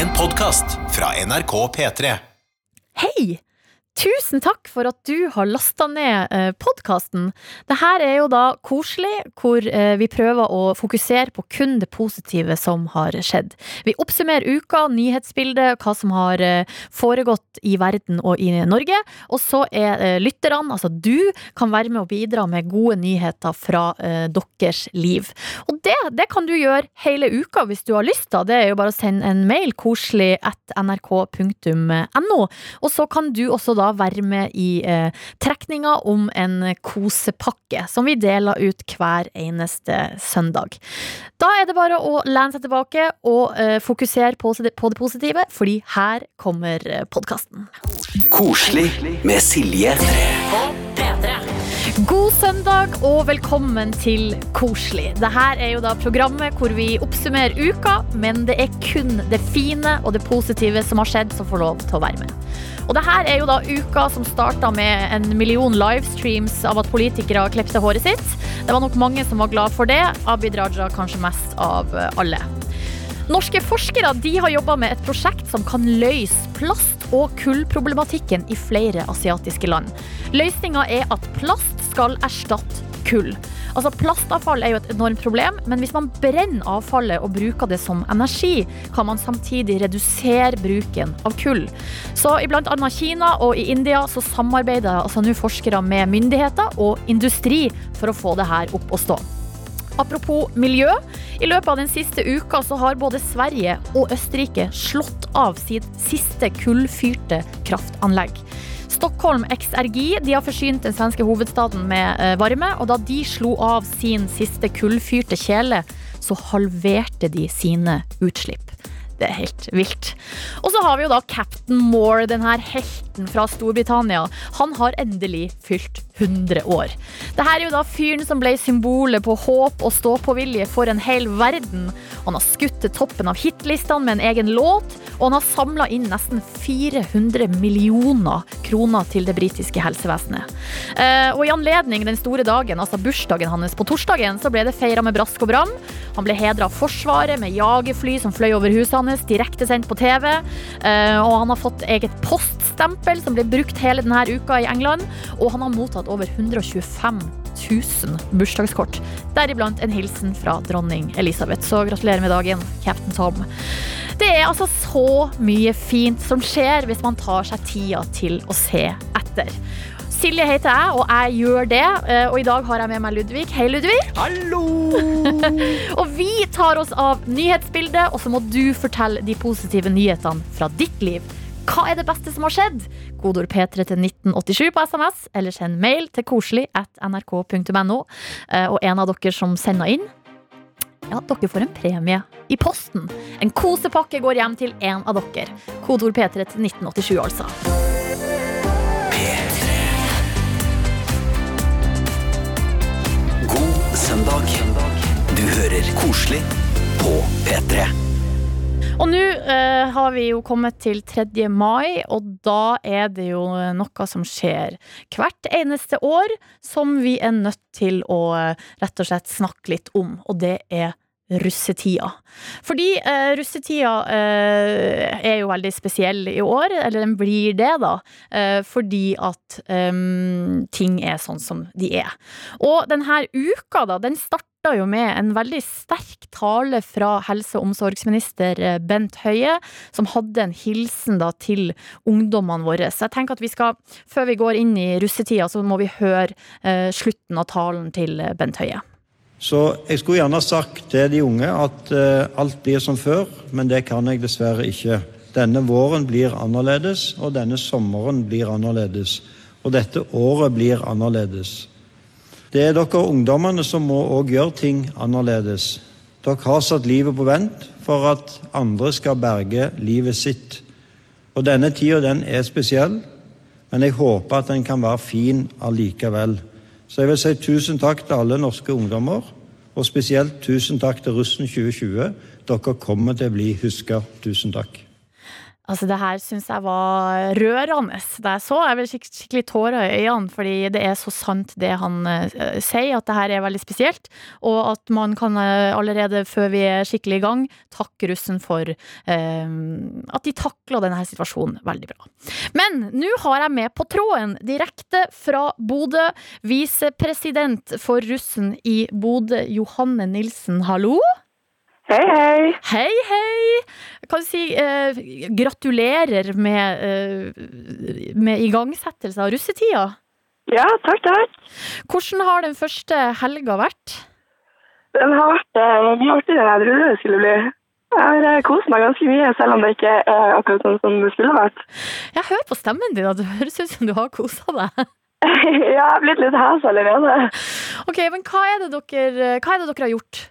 En podkast fra NRK P3. Hei! Tusen takk for at du har lasta ned eh, podkasten. Dette er jo da koselig, hvor eh, vi prøver å fokusere på kun det positive som har skjedd. Vi oppsummerer uka, nyhetsbildet, hva som har eh, foregått i verden og i Norge. Og så er lytterne, altså du, kan være med å bidra med gode nyheter fra deres liv. Og det, det kan du gjøre hele uka hvis du har lyst. da. Det er jo bare å sende en mail, koselig at nrk.no. Og så kan du også da være med i eh, trekninga om en kosepakke, som vi deler ut hver eneste søndag. Da er det bare å lene seg tilbake og eh, fokusere på, på det positive, fordi her kommer podkasten. Koselig med Silje. God søndag og velkommen til Koselig. Dette er jo da programmet hvor vi oppsummerer uka, men det er kun det fine og det positive som har skjedd, som får lov til å være med. Og det her er jo da uka som starta med en million livestreams av at politikere klepte håret sitt. Det var nok mange som var glad for det. Abid Raja kanskje mest av alle. Norske forskere de har jobba med et prosjekt som kan løse plast- og kullproblematikken i flere asiatiske land. Løsninga er at plast skal erstatte kull. Altså Plastavfall er jo et enormt problem, men hvis man brenner avfallet og bruker det som energi, kan man samtidig redusere bruken av kull. Så i bl.a. Kina og i India så samarbeider altså nå forskere med myndigheter og industri for å få det her opp å stå. Apropos miljø. I løpet av den siste uka så har både Sverige og Østerrike slått av sitt siste kullfyrte kraftanlegg. Stockholm XRG de har forsynt den svenske hovedstaden med eh, varme, og da de slo av sin siste kullfyrte kjele, så halverte de sine utslipp. Det er helt vilt. Og så har vi jo da Captain Moore, den her helten fra Storbritannia. Han har endelig fylt 100 år. Dette er jo da fyren som ble symbolet på håp og stå-på-vilje for en hel verden. Han har skutt til toppen av hitlistene med en egen låt, og han har samla inn nesten 400 millioner kroner til det britiske helsevesenet. Eh, og i anledning den store dagen, altså bursdagen hans på torsdagen, så ble det feira med brask og bram. Han ble hedra av Forsvaret med jagerfly som fløy over huset hans, direktesendt på TV. Eh, og han har fått eget poststempel som ble brukt hele denne uka i England. Og han har mottatt over 125 000 bursdagskort, deriblant en hilsen fra dronning Elisabeth. Så gratulerer med dagen, Captain Tom. Det er altså så mye fint som skjer hvis man tar seg tida til å se etter. Silje heter jeg, og jeg gjør det. Eh, og i dag har jeg med meg Ludvig. Hei, Ludvig. Hallo! og vi tar oss av nyhetsbildet, og så må du fortelle de positive nyhetene fra ditt liv. Hva er det beste som har skjedd? Kodord P3 til 1987 på SMS, eller send mail til koselig at nrk.no. Eh, og en av dere som sender inn, ja, dere får en premie i posten. En kosepakke går hjem til en av dere. Kodord P3 til 1987, altså. P3 God søndag. Du hører Koselig på P3. Og nå eh, har vi jo kommet til 3. mai, og da er det jo noe som skjer hvert eneste år som vi er nødt til å eh, rett og slett snakke litt om, og det er russetida. Fordi eh, russetida eh, er jo veldig spesiell i år, eller den blir det, da. Eh, fordi at eh, ting er sånn som de er. Og denne uka, da, den starter jo med en veldig sterk tale fra helse- og omsorgsminister eh, Bent Høie, som hadde en hilsen da til ungdommene våre. Så jeg tenker at vi skal, før vi går inn i russetida, så må vi høre eh, slutten av talen til eh, Bent Høie. Så jeg skulle gjerne sagt til de unge at alt blir som før, men det kan jeg dessverre ikke. Denne våren blir annerledes, og denne sommeren blir annerledes. Og dette året blir annerledes. Det er dere ungdommene som må òg gjøre ting annerledes. Dere har satt livet på vent for at andre skal berge livet sitt. Og denne tida, den er spesiell, men jeg håper at den kan være fin allikevel. Så jeg vil si tusen takk til alle norske ungdommer, og spesielt tusen takk til Russen 2020. Dere kommer til å bli huska. Tusen takk. Altså, det her syns jeg var rørende da jeg så. Jeg ble skik skikkelig tårer i øynene, fordi det er så sant det han uh, sier, at det her er veldig spesielt. Og at man kan uh, allerede før vi er skikkelig i gang, takke russen for uh, at de takla denne situasjonen veldig bra. Men nå har jeg med på tråden, direkte fra Bodø, visepresident for russen i Bodø, Johanne Nilsen, hallo? Hei, hei. Hei, hei! Kan si eh, gratulerer med, eh, med igangsettelse av russetida. Ja, takk, takk. Hvordan har den første helga vært? Den har vært eh, mye artigere enn jeg trodde det skulle bli. Jeg har eh, kost meg ganske mye, selv om det ikke er akkurat sånn som det skulle vært. Jeg hører på stemmen din at det høres ut som du har kosa deg. ja, jeg har blitt litt hes allerede. Ok, men hva er det dere, hva er det dere har gjort?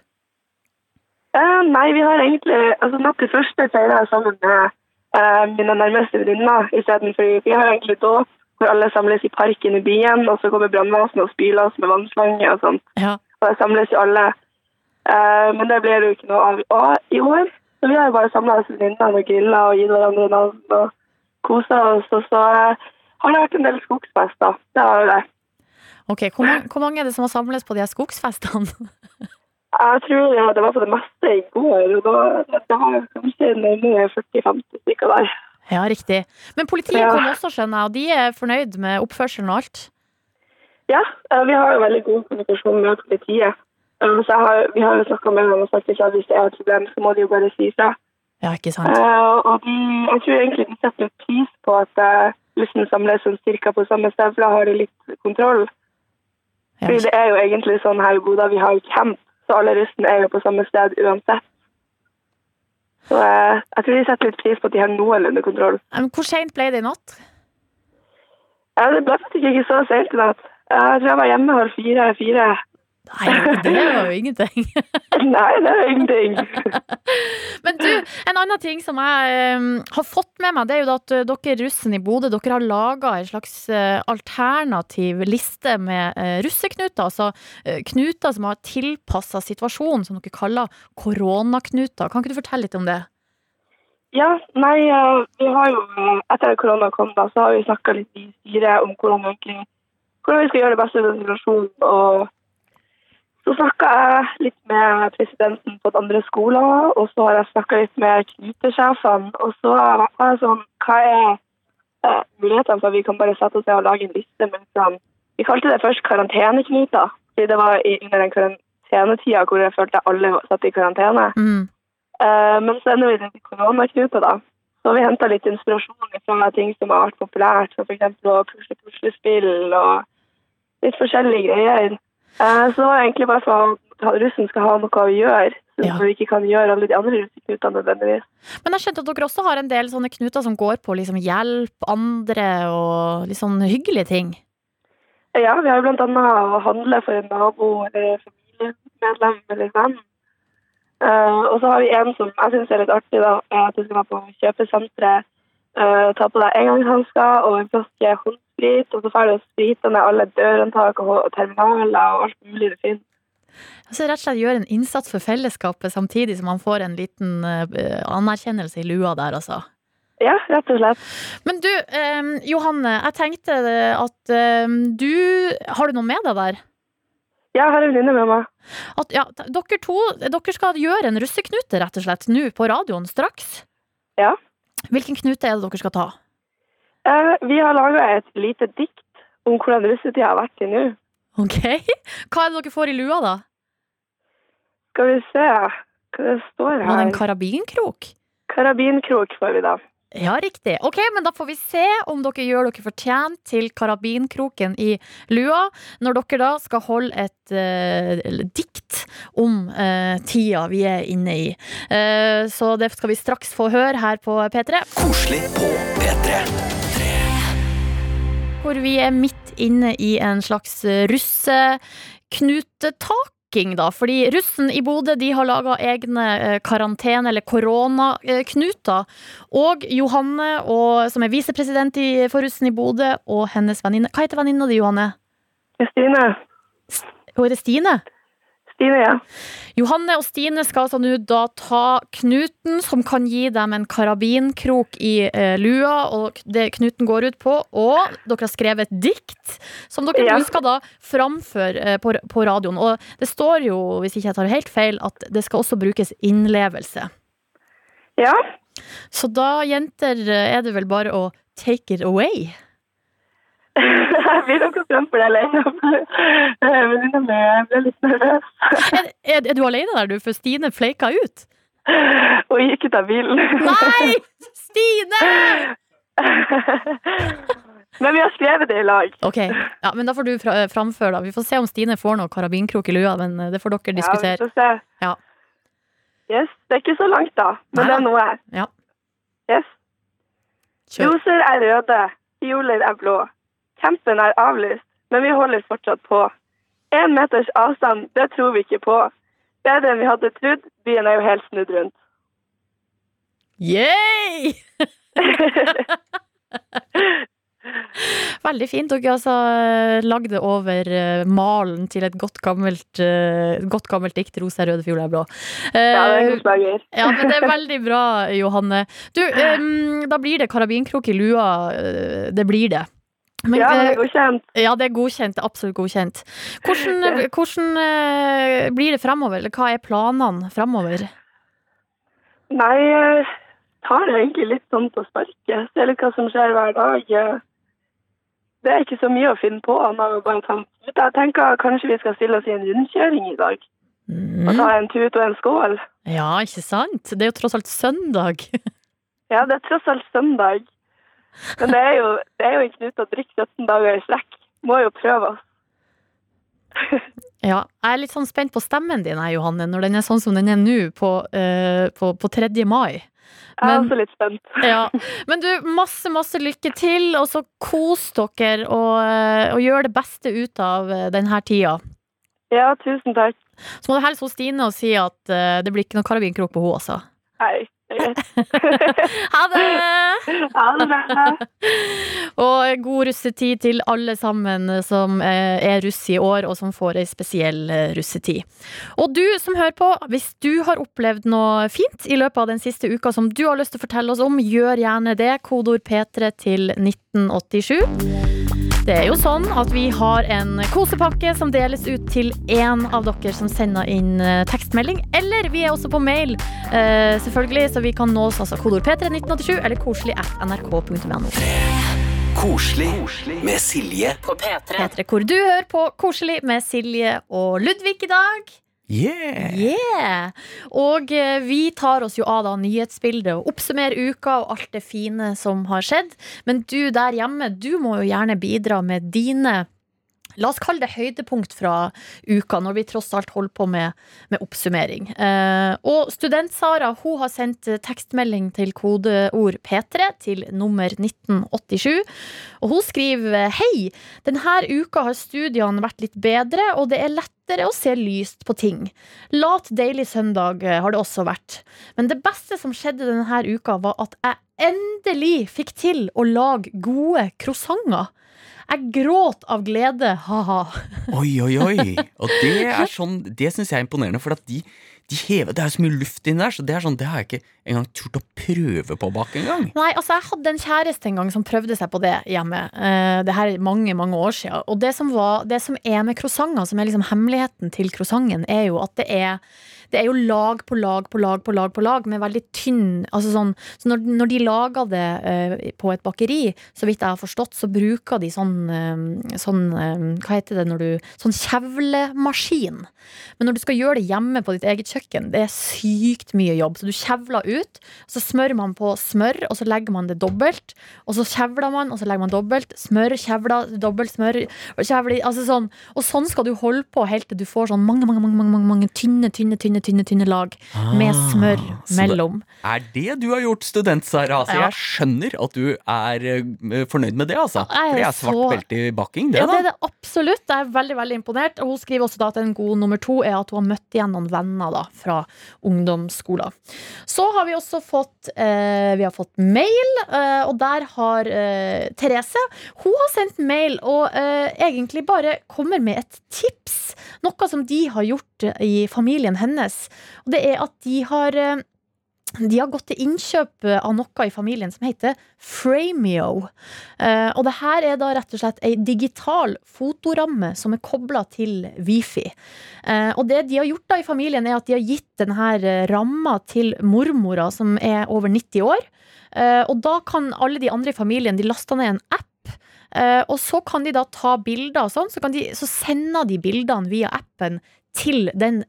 Eh, nei, vi har egentlig altså Natt til første feira jeg sammen med uh, mine nærmeste venninner istedenfor Vi har egentlig dåp hvor alle samles i parken i byen, og så kommer brannvesenet og spyler oss med vannslange og sånt. Ja. Og da samles jo alle. Uh, men det blir jo ikke noe av og i år. Så vi har jo bare samla oss venninnene og grilla og gitt hverandre navn og kosa oss. Og så eh, har det vært en del skogsfester. Det har det. Ok, hvor mange, hvor mange er det som har samles på de her skogsfestene? Jeg tror ja, det var på det meste i går. og da, Det var kanskje nærmere 40-50 stykker der. Ja, riktig. Men politiet Ja. kom også, skjønner jeg, og de er fornøyd med oppførselen og alt? Ja, eh, vi har jo veldig god kommunikasjon med politiet. Eh, Så har, vi har jo snakka med dem og sagt at hvis det er et problem, så må de jo bare si fra. Ja, ikke sant? Eh, Og de, jeg tror egentlig de setter pris på at uh, russen samles sånn cirka på samme sted, for da har de litt kontroll. Ja. Fordi det er jo egentlig sånn her Bodø, vi har jo camp, så alle russen er jo på samme sted uansett. Så eh, jeg tror de setter litt pris på at de har noenlunde kontroll. Men Hvor seint ble det i natt? Ja, det ble faktisk ikke så seint i natt. Jeg tror jeg var hjemme halv fire. Nei, det var jo ingenting. Nei, det er ingenting. Men du, en annen ting som jeg um, har fått med meg, det er jo at eh, dere russen i Bodø dere har laga en slags eh, alternativ liste med uh, russeknuter. Altså uh, knuter som har tilpassa situasjonen, som dere kaller koronaknuter. Kan ikke du fortelle litt om det? Ja, nei, vi har jo etter at korona kom, da, så har vi snakka litt i styret om hvordan, vi hvordan vi skal gjøre det beste ut av situasjonen. Og så snakka jeg litt med presidenten på andre skolen, og så har jeg snakka litt med knutesjefene. Og så var jeg sånn Hva er eh, mulighetene for at vi kan bare sette oss ned og lage en liste Men sånn Vi kalte det først karanteneknuter, fordi det var under den karantenetida hvor jeg følte alle satt i karantene. Mm. Eh, men så ender vi til koronaknuter, da. Så har vi henta litt inspirasjon fra ting som har vært populært, som f.eks. å pusle puslespill og litt forskjellige greier. Eh, så det var egentlig bare for at russen skal ha noe å gjøre, så Ja. vi ikke kan gjøre alle de andre russeknutene nødvendigvis. Men jeg skjønte at dere også har en del sånne knuter som går på liksom hjelp andre og litt sånn hyggelige ting. Ja, vi har jo blant annet å handle for en nabo eller familiemedlem eller venn. Eh, og så har vi en som jeg syns er litt artig, da, at du skal være på kjøpesenteret, eh, ta på deg engangshansker og en flaske håndsprit, og så får du å sprite ned alle dørhåndtak og terminaler og alt mulig du finner. Altså rett og slett gjøre en innsats for fellesskapet samtidig som man får en liten eh, anerkjennelse i lua der, altså. Ja, rett og slett. Men du, eh, Johanne, jeg tenkte at eh, du Har du noe med deg der? Ja, Jeg har en venninne med meg. At, ja, dere to dere skal gjøre en russeknute, rett og slett, nå på radioen straks. Ja. Hvilken knute er det dere skal ta? Eh, vi har laga et lite dikt om hvordan russetida har vært til nå. Ok. Hva er det dere får i lua, da? Skal vi se hva det står Var det en karabinkrok? Karabinkrok får vi da. Ja, riktig. Ok, men da får vi se om dere gjør dere fortjent til karabinkroken i lua, når dere da skal holde et uh, dikt om uh, tida vi er inne i. Uh, så det skal vi straks få høre her på P3. Koselig på P3. Hvor vi er midt inne i en slags russeknutetaking, da. Fordi russen i Bodø de har laga egne eh, karantene- eller koronaknuter. Og Johanne, og, som er visepresident i- for russen i Bodø, og hennes venninne Hva heter venninna di, Johanne? Kristine. Hun heter Stine? Stine, ja. Johanne og Stine skal altså nå da ta knuten som kan gi dem en karabinkrok i eh, lua, og det knuten går ut på. Og dere har skrevet et dikt som dere Ja. skal da framføre eh, på, på radioen. Og det står jo, hvis ikke jeg tar helt feil, at det skal også brukes innlevelse. Ja, Så da, jenter, eh, er det vel bare å take it away. Jeg blir nok fremfor det alene. Venninna mi ble litt nervøs. Er, er, er du alene der, du? For Stine fleika ut. Og gikk ut av bilen. Nei! Stine! Men vi har skrevet det i lag. Ok, ja, men da får du fra, framføre, da. Vi får se om Stine får noe karabinkrok i lua, men eh, det får dere diskutere. Ja, vi får se. Ja. Yes, det er ikke så langt da, men Nei det er noe. Ja. Yes. Kjør. Roser er røde, fioler er blå. Campen er avlyst, men vi holder fortsatt på. En meters avstand, det tror vi ikke på. Bedre enn vi hadde trodd, byen er jo helt snudd rundt. Yay! Veldig fint. Dere altså lagde over eh, malen til et godt gammelt, eh, godt gammelt dikt. Rosa røde, fiola er blå. Ja, det er Eh, slager. Ja, men det er veldig bra, Johanne. Du, um, da blir det karabinkrok i lua. eh, Det blir det. Men, Ja, det eh, er godkjent. ja, det er godkjent. Absolutt godkjent. Hvordan, hvordan eh, blir det fremover? Eller hva er planene fremover? Nei, jeg tar det egentlig litt sånn på sparket. Ser litt hva som skjer hver dag. Det er ikke så mye å finne på. Jeg tenker kanskje vi skal stille oss i en rundkjøring i dag. Og ta Mm. en tut og en skål. Ja, ikke sant? Det er jo tross alt søndag. Ja, det er tross alt søndag. Men det er jo, det er jo ikke nytt å drikke 17 dager i strekk. Må jo prøve oss. Ja, jeg er litt sånn spent på stemmen din, jeg, Johanne, når den er sånn som den er nå, på, uh, på, på 3. mai. Jeg er også litt spent. Ja. Men du, masse, masse lykke til, og så kos dere og, eh, og gjør det beste ut av eh, denne tida. Ja, tusen takk. Så må du hilse hos Stine og si at uh, det blir ikke noe karabinkrok på henne, altså. Hei. Ha det! Ha det. Og god russetid til alle sammen som eh, er russ i år, og som får ei spesiell eh, russetid. Og du som hører på, hvis du har opplevd noe fint i løpet av den siste uka som du har lyst til å fortelle oss om, gjør gjerne det. Kodord P3 til 1987. Det er jo sånn at vi har en kosepakke som deles ut til én av dere som sender inn eh, tekstmelding. Eller vi er også på mail, eh, selvfølgelig, så vi kan nås altså kodord P31987 eller koselig at nrk.no. Koselig med Silje På P3. P3, hvor du hører på Koselig med Silje og Ludvig i dag. Yeah! Yeah! Og eh, vi tar oss jo av da nyhetsbildet og oppsummerer uka og alt det fine som har skjedd. Men du der hjemme, du må jo gjerne bidra med dine La oss kalle det høydepunkt fra uka, når vi tross alt holder på med, med oppsummering. Eh, og Student-Sara hun har sendt eh, tekstmelding til kodeord P3 til nummer 1987. Og hun skriver Hei, denne uka har studiene vært litt bedre, og det er lettere å se lyst på ting. Lat deilig søndag eh, har det også vært. Men det beste som skjedde denne uka, var at jeg endelig fikk til å lage gode croissanter. Jeg gråt av glede, ha-ha. Oi, oi, oi. Og det er sånn Det syns jeg er imponerende, for at de, de hever Det er så mye luft inni der, så det er sånn Det har jeg ikke engang turt å prøve på bak engang. Nei, altså jeg hadde en kjæreste en gang som prøvde seg på det hjemme. Uh, det her er mange, mange år siden. Og det som, var, det som er med croissanter, som er liksom hemmeligheten til croissanten, er jo at det er det er jo lag på lag på lag på lag på lag med veldig tynn altså sånn, Så når, når de lager det uh, på et bakeri, så vidt jeg har forstått, så bruker de sånn, uh, sånn uh, Hva heter det når du Sånn kjevlemaskin. Men når du skal gjøre det hjemme på ditt eget kjøkken, det er sykt mye jobb. Så du kjevler ut, så smører man på smør, og så legger man det dobbelt. Og så kjevler man, og så legger man dobbelt. Smør, kjevler, dobbelt smør. Kjevler, altså sånn. og sånn skal du holde på helt til du får sånn mange, mange, mange, mange, mange, tynne, tynne, tynne, tynne, tynne lag med smør mellom. det-. Er det du har gjort, student Sara? Altså, Ja. Jeg skjønner at du er eh, fornøyd med det, altså. For det er svart så- belte i bakking, det, Ja, det er da. det absolutt. Jeg er veldig veldig imponert. Og hun skriver også da at en god nummer to er at hun har møtt igjen noen venner da, fra ungdomsskolen. Så har vi også fått, eh, vi har fått mail, eh, og der har eh, Therese Hun har sendt mail og eh, egentlig bare kommer med et tips. Noe som de har gjort i familien hennes. Og det er at de har eh, de har gått til innkjøp eh, av noe i familien som heter Framio. Eh, og det her er da rett og slett ei digital fotoramme som er kobla til Wifi. Eh, og det de har gjort da i familien, er at de har gitt denne eh, ramma til mormora som er over 90 år. Eh, og da kan alle de andre i familien De laste ned en app. eh, og så kan de da ta bilder og sånn, så, de, så sender de bildene via appen til den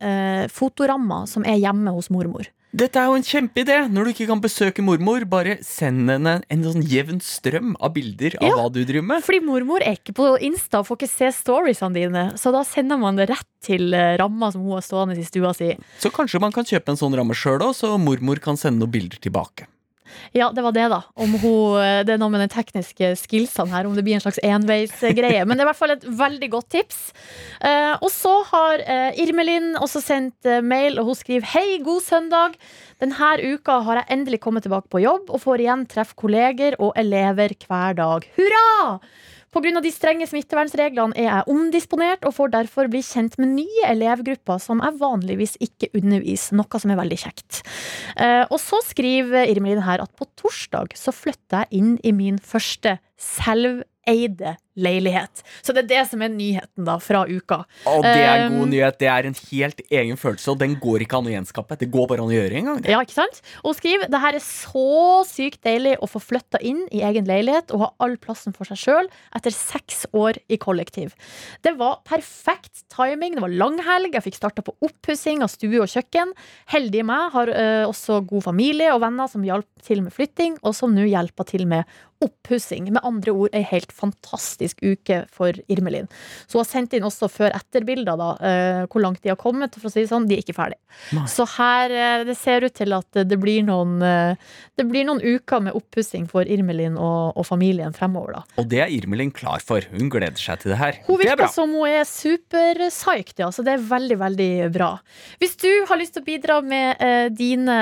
fotoramma som er hjemme hos mormor. Dette er jo en kjempeidé! Når du ikke kan besøke mormor, bare send henne en sånn jevn strøm av bilder av Ja. hva du driver med. Fordi mormor er ikke på Insta og får ikke se storiesene dine, så da sender man det rett til eh, ramma som hun har stående i stua si. Så kanskje man kan kjøpe en sånn ramme sjøl òg, så mormor kan sende noen bilder tilbake. Ja, det var det, da. Hun, eh, det er noe med den tekniske skillsene her, om det blir en slags enveisgreie. Men det er i hvert fall et veldig godt tips. Eh, og så har eh, Irmelin også sendt eh, mail, og hun skriver Hei, god søndag. Denne uka har jeg endelig kommet tilbake på jobb og får igjen treffe kolleger og elever hver dag. Hurra! Pga. de strenge smittevernreglene er jeg omdisponert og får derfor bli kjent med nye elevgrupper som jeg vanligvis ikke underviser, noe som er veldig kjekt. Eh, og så skriver Irmelin her at på torsdag så flytter jeg inn i min første selveide leilighet. Så det er det som er nyheten da fra uka. Og det er en Um, god nyhet. Det er en helt egen følelse, og den går ikke an å gjenskape. Det går bare an å gjøre en gang. det. Ja, ikke sant? Og skriv det her er så sykt deilig å få flytta inn i egen leilighet og ha all plassen for seg sjøl etter seks år i kollektiv. Det var perfekt timing. Det var langhelg. Jeg fikk starta på oppussing av stue og kjøkken. Heldige meg har eh, også god familie og venner som hjalp til med flytting, og som nå hjelper til med oppussing. Med andre ord ei helt fantastisk uke for Irmelin. Så hun har sendt inn også før-etter-bilder, da, eh, hvor langt de har kommet. For å si det sånn, de er ikke ferdig. Nei. Så her eh, det ser ut til at det blir noen, eh, det blir noen uker med oppussing for Irmelin og, og familien fremover, da. Og det er Irmelin klar for. Hun gleder seg til det her. Hun er virker som hun er super-psyched, ja, så det er veldig, veldig bra. Hvis du har lyst til å bidra med dine,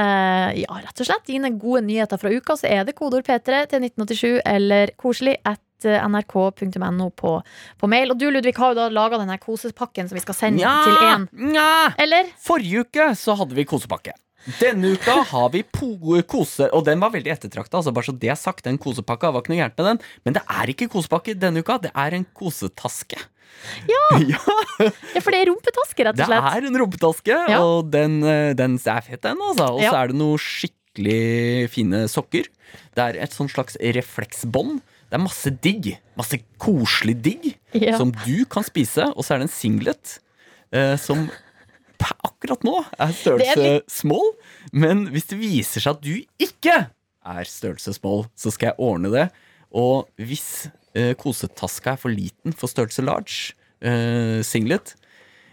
ja, rett og slett, dine gode nyheter fra uka, så er det kodeord P3 til 1987 eller koselig at nrk.no på, på mail. Og du, Ludvig, har jo da laga denne kosepakken som vi skal sende til Nja, én. Ja. Eller? Forrige uke så hadde vi kosepakke. Denne uka har vi kose... Og den var veldig ettertrakta. Altså bare så det er sagt, den kosepakka var ikke noe gærent med den. Men det er ikke kosepakke denne uka, det er en kosetaske. Ja! Ja, for det er rumpetaske, rett Det og slett. er en rumpetaske, Ja. og den, eh, den er fett, den. Altså. Og så Ja. er det noe skikkelig fine sokker. Det er et sånn slags refleksbånd. Det er masse digg. Masse koselig digg Ja. som du kan spise. Og så er det en singlet eh, som akkurat nå er størrelse er litt... small. Men hvis det viser seg at du ikke er størrelse small, så skal jeg ordne det. Og hvis eh, kosetaska er for liten for størrelse large eh, singlet,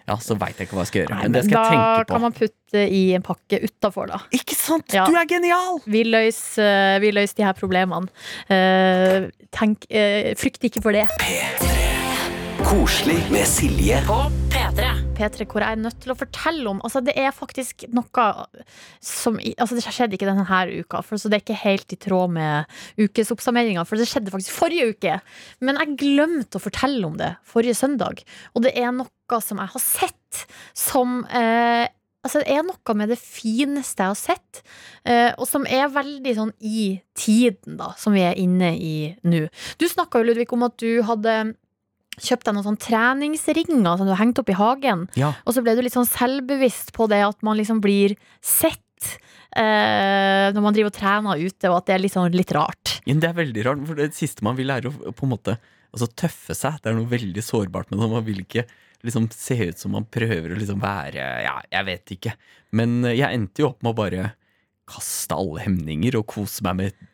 ja, så veit jeg ikke hva jeg skal gjøre. Nei, men det skal jeg tenke på. Da kan man putte i en pakke utafor, da. Ikke sant? Ja. Du er genial! Vi løser, vi løser de her problemene. Uh, tenk, uh, frykt ikke for det. P3 Koselig med Silje. på P3, P3 hvor jeg er nødt til å fortelle om Altså, det er faktisk noe som Altså, det skjedde ikke denne her uka, for så det er ikke helt i tråd med ukesoppsummeringa, for det skjedde faktisk forrige uke. Men jeg glemte å fortelle om det forrige søndag, og det er noe som jeg har sett som eh, Altså, det er noe med det fineste jeg har sett, eh, og som er veldig sånn i tiden, da, som vi er inne i nå. Du snakka jo, Ludvig, om at du hadde kjøpt deg noen sånn treningsringer som du har hengt opp i hagen. Ja. Og så ble du litt sånn selvbevisst på det at man liksom blir sett eh, når man driver og trener ute, og at det er litt sånn litt rart. Ja, det er veldig rart, for det siste man vil er å på en måte altså, tøffe seg. Det er noe veldig sårbart med det. Man vil ikke liksom se ut som man prøver å liksom være Ja, jeg vet ikke. Men eh, jeg endte jo opp med å bare kaste alle hemninger og kose meg med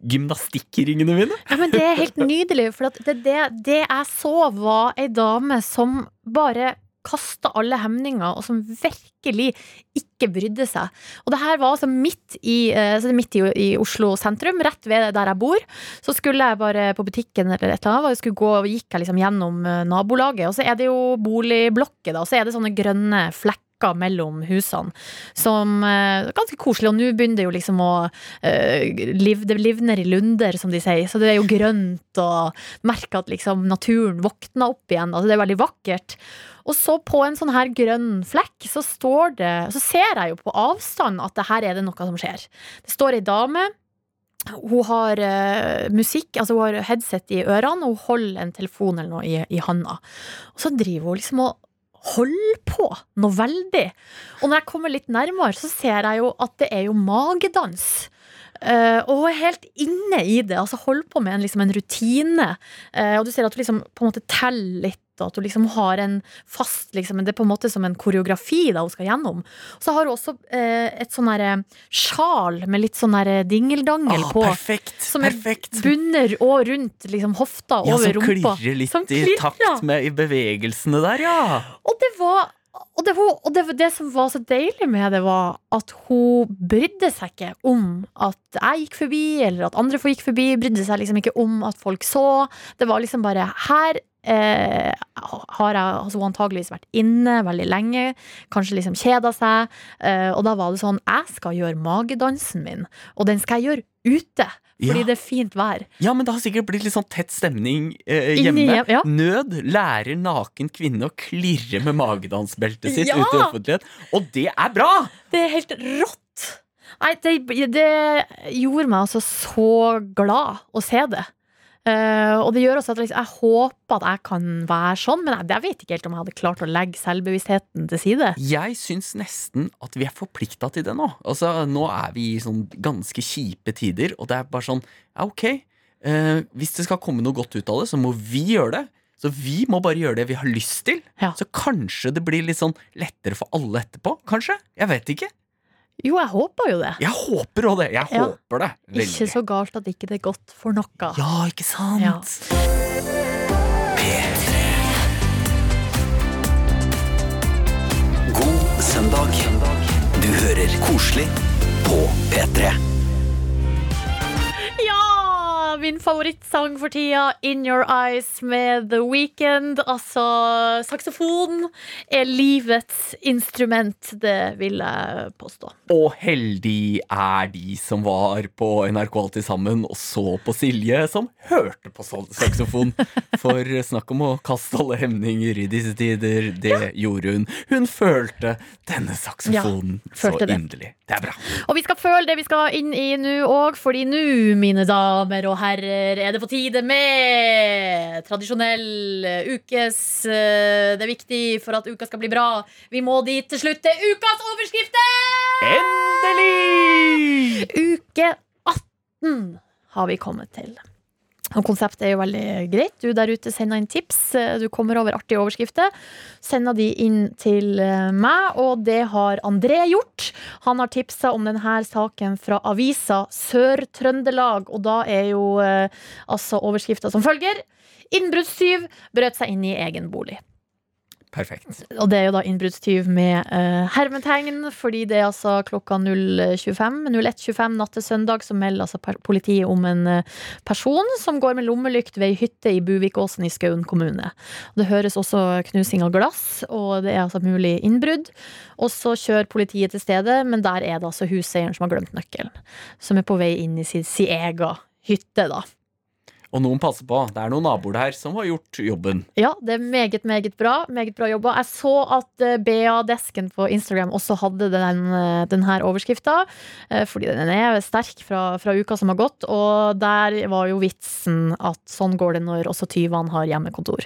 gymnastikkringene mine. Ja, men det er helt nydelig, for det, det, det jeg så var ei dame som bare kasta alle hemninger, og som virkelig ikke brydde seg. Og det her var altså midt i, eh, midt i, i Oslo sentrum, rett ved der jeg bor. Så skulle jeg bare på butikken eller et eller annet, og gå, gikk jeg liksom gjennom eh, nabolaget, og så er det jo boligblokker, da, og så er det sånne grønne flekker bakker mellom husene. Som eh, er ganske koselig. Og nå begynner det jo liksom å eh, liv, Det livner i lunder, som de sier. Så det er jo grønt, og merker at liksom naturen våkner opp igjen. Altså det er veldig vakkert. Og så på en sånn her grønn flekk så står det Så ser jeg jo på avstand at det her er det noe som skjer. Det står ei dame. Hun har uh, musikk, altså hun har headset i ørene, og hun holder en telefon eller noe i, i handa. Og så driver hun liksom og holder på noe veldig. Og når jeg kommer litt nærmere, så ser jeg jo at det er jo magedans. Uh, og er helt inne i det, altså holder på med en, liksom en rutine. Uh, og du ser at du liksom på en måte teller litt, og at hun liksom har en fast liksom, Det er på en måte som en koreografi da hun skal gjennom. Så har hun også eh, et sånn herre sjal med litt sånn herre dingeldangel Ah, på. perfekt! Som er perfekt. bunner og rundt liksom, hofta Ja, over som klirrer litt Som i takt med i bevegelsene der, ja. Og det var og det, og det, det som var så deilig med det, var at hun brydde seg ikke om at jeg gikk forbi, eller at andre gikk forbi. Brydde seg liksom ikke om at folk så. Det var liksom bare Her eh, har jeg altså, antageligvis vært inne veldig lenge, kanskje liksom kjeda seg. Eh, og da var det sånn Jeg skal gjøre magedansen min, og den skal jeg gjøre ute. Fordi Ja. det er fint vær. Ja, men det har sikkert blitt litt sånn tett stemning eh, hjemme. hjem- ja. Nød lærer naken kvinne å klirre med magedansbeltet sitt Ja! ute i offentlighet. Og det er bra! Det er helt rått! Nei, det, det gjorde meg altså så glad å se det. Eh, og det gjør også at liksom, jeg håper at jeg kan være sånn, men jeg, jeg vet ikke helt om jeg hadde klart å legge selvbevisstheten til side. Jeg syns nesten at vi er forplikta til det nå. Altså, Nå er vi i sånn ganske kjipe tider, og det er bare sånn Ja, ok. uh, hvis det skal komme noe godt ut av det, så må vi gjøre det. Så vi må bare gjøre det vi har lyst til. Ja. Så kanskje det blir litt sånn lettere for alle etterpå. Kanskje? Jeg vet ikke. Jo, jeg håper jo det. Jeg håper òg det. Jeg Ja. håper det. Veldig. Ikke så galt at ikke det er godt for noe. Ja, ikke sant? Ja. God søndag. Du hører koselig på P3. Ja! Min favorittsang for tida, In Your Eyes med The Weekend. Altså, saksofon er livets instrument, det vil jeg påstå. Og heldig er de som var på NRK Alltid sammen og så på Silje, som hørte på saksofon. For snakk om å kaste alle hemninger i disse tider, det gjorde hun. Hun følte denne saksofonen Ja, så følte det. inderlig. Det er bra. Og vi skal føle det vi skal inn i nå òg, fordi nå, mine damer og herrer, er det på tide med tradisjonell eh, ukes eh, Det er viktig for at uka skal bli bra. Vi må dit til slutt. Det er ukas overskrifter! Endelig! Uke 18 har vi kommet til. Og Konseptet er jo veldig greit. Du der ute sender inn tips. Du kommer over artige overskrifter. Sender de inn til eh, meg, og det har André gjort. Han har tipsa om denne saken fra avisa Sør-Trøndelag, og da er jo eh, altså overskrifta som følger. Innbruddstyv brøt seg inn i egen bolig. Perfekt. Og det er jo da innbruddstyv med uh, hermetegn, fordi det er altså klokka 0.25 01.25 natt til søndag så melder altså politiet om en uh, person som går med lommelykt ved ei hytte i Buvikåsen i Skaun kommune. Det høres også knusing av glass, og det er altså mulig innbrudd. Og så kjører politiet til stedet, men der er det altså huseieren som har glemt nøkkelen. Som er på vei inn i sin, sin egen hytte, da. Og noen passer på. Det er noen naboer der som har gjort jobben. Ja, det er meget, meget bra. Meget bra jobba. Jeg så at eh, BA-desken på Instagram også hadde den, eh, den her overskrifta. eh, Fordi den er sterk fra, fra uka som har gått. Og der var jo vitsen at sånn går det når også tyvene har hjemmekontor.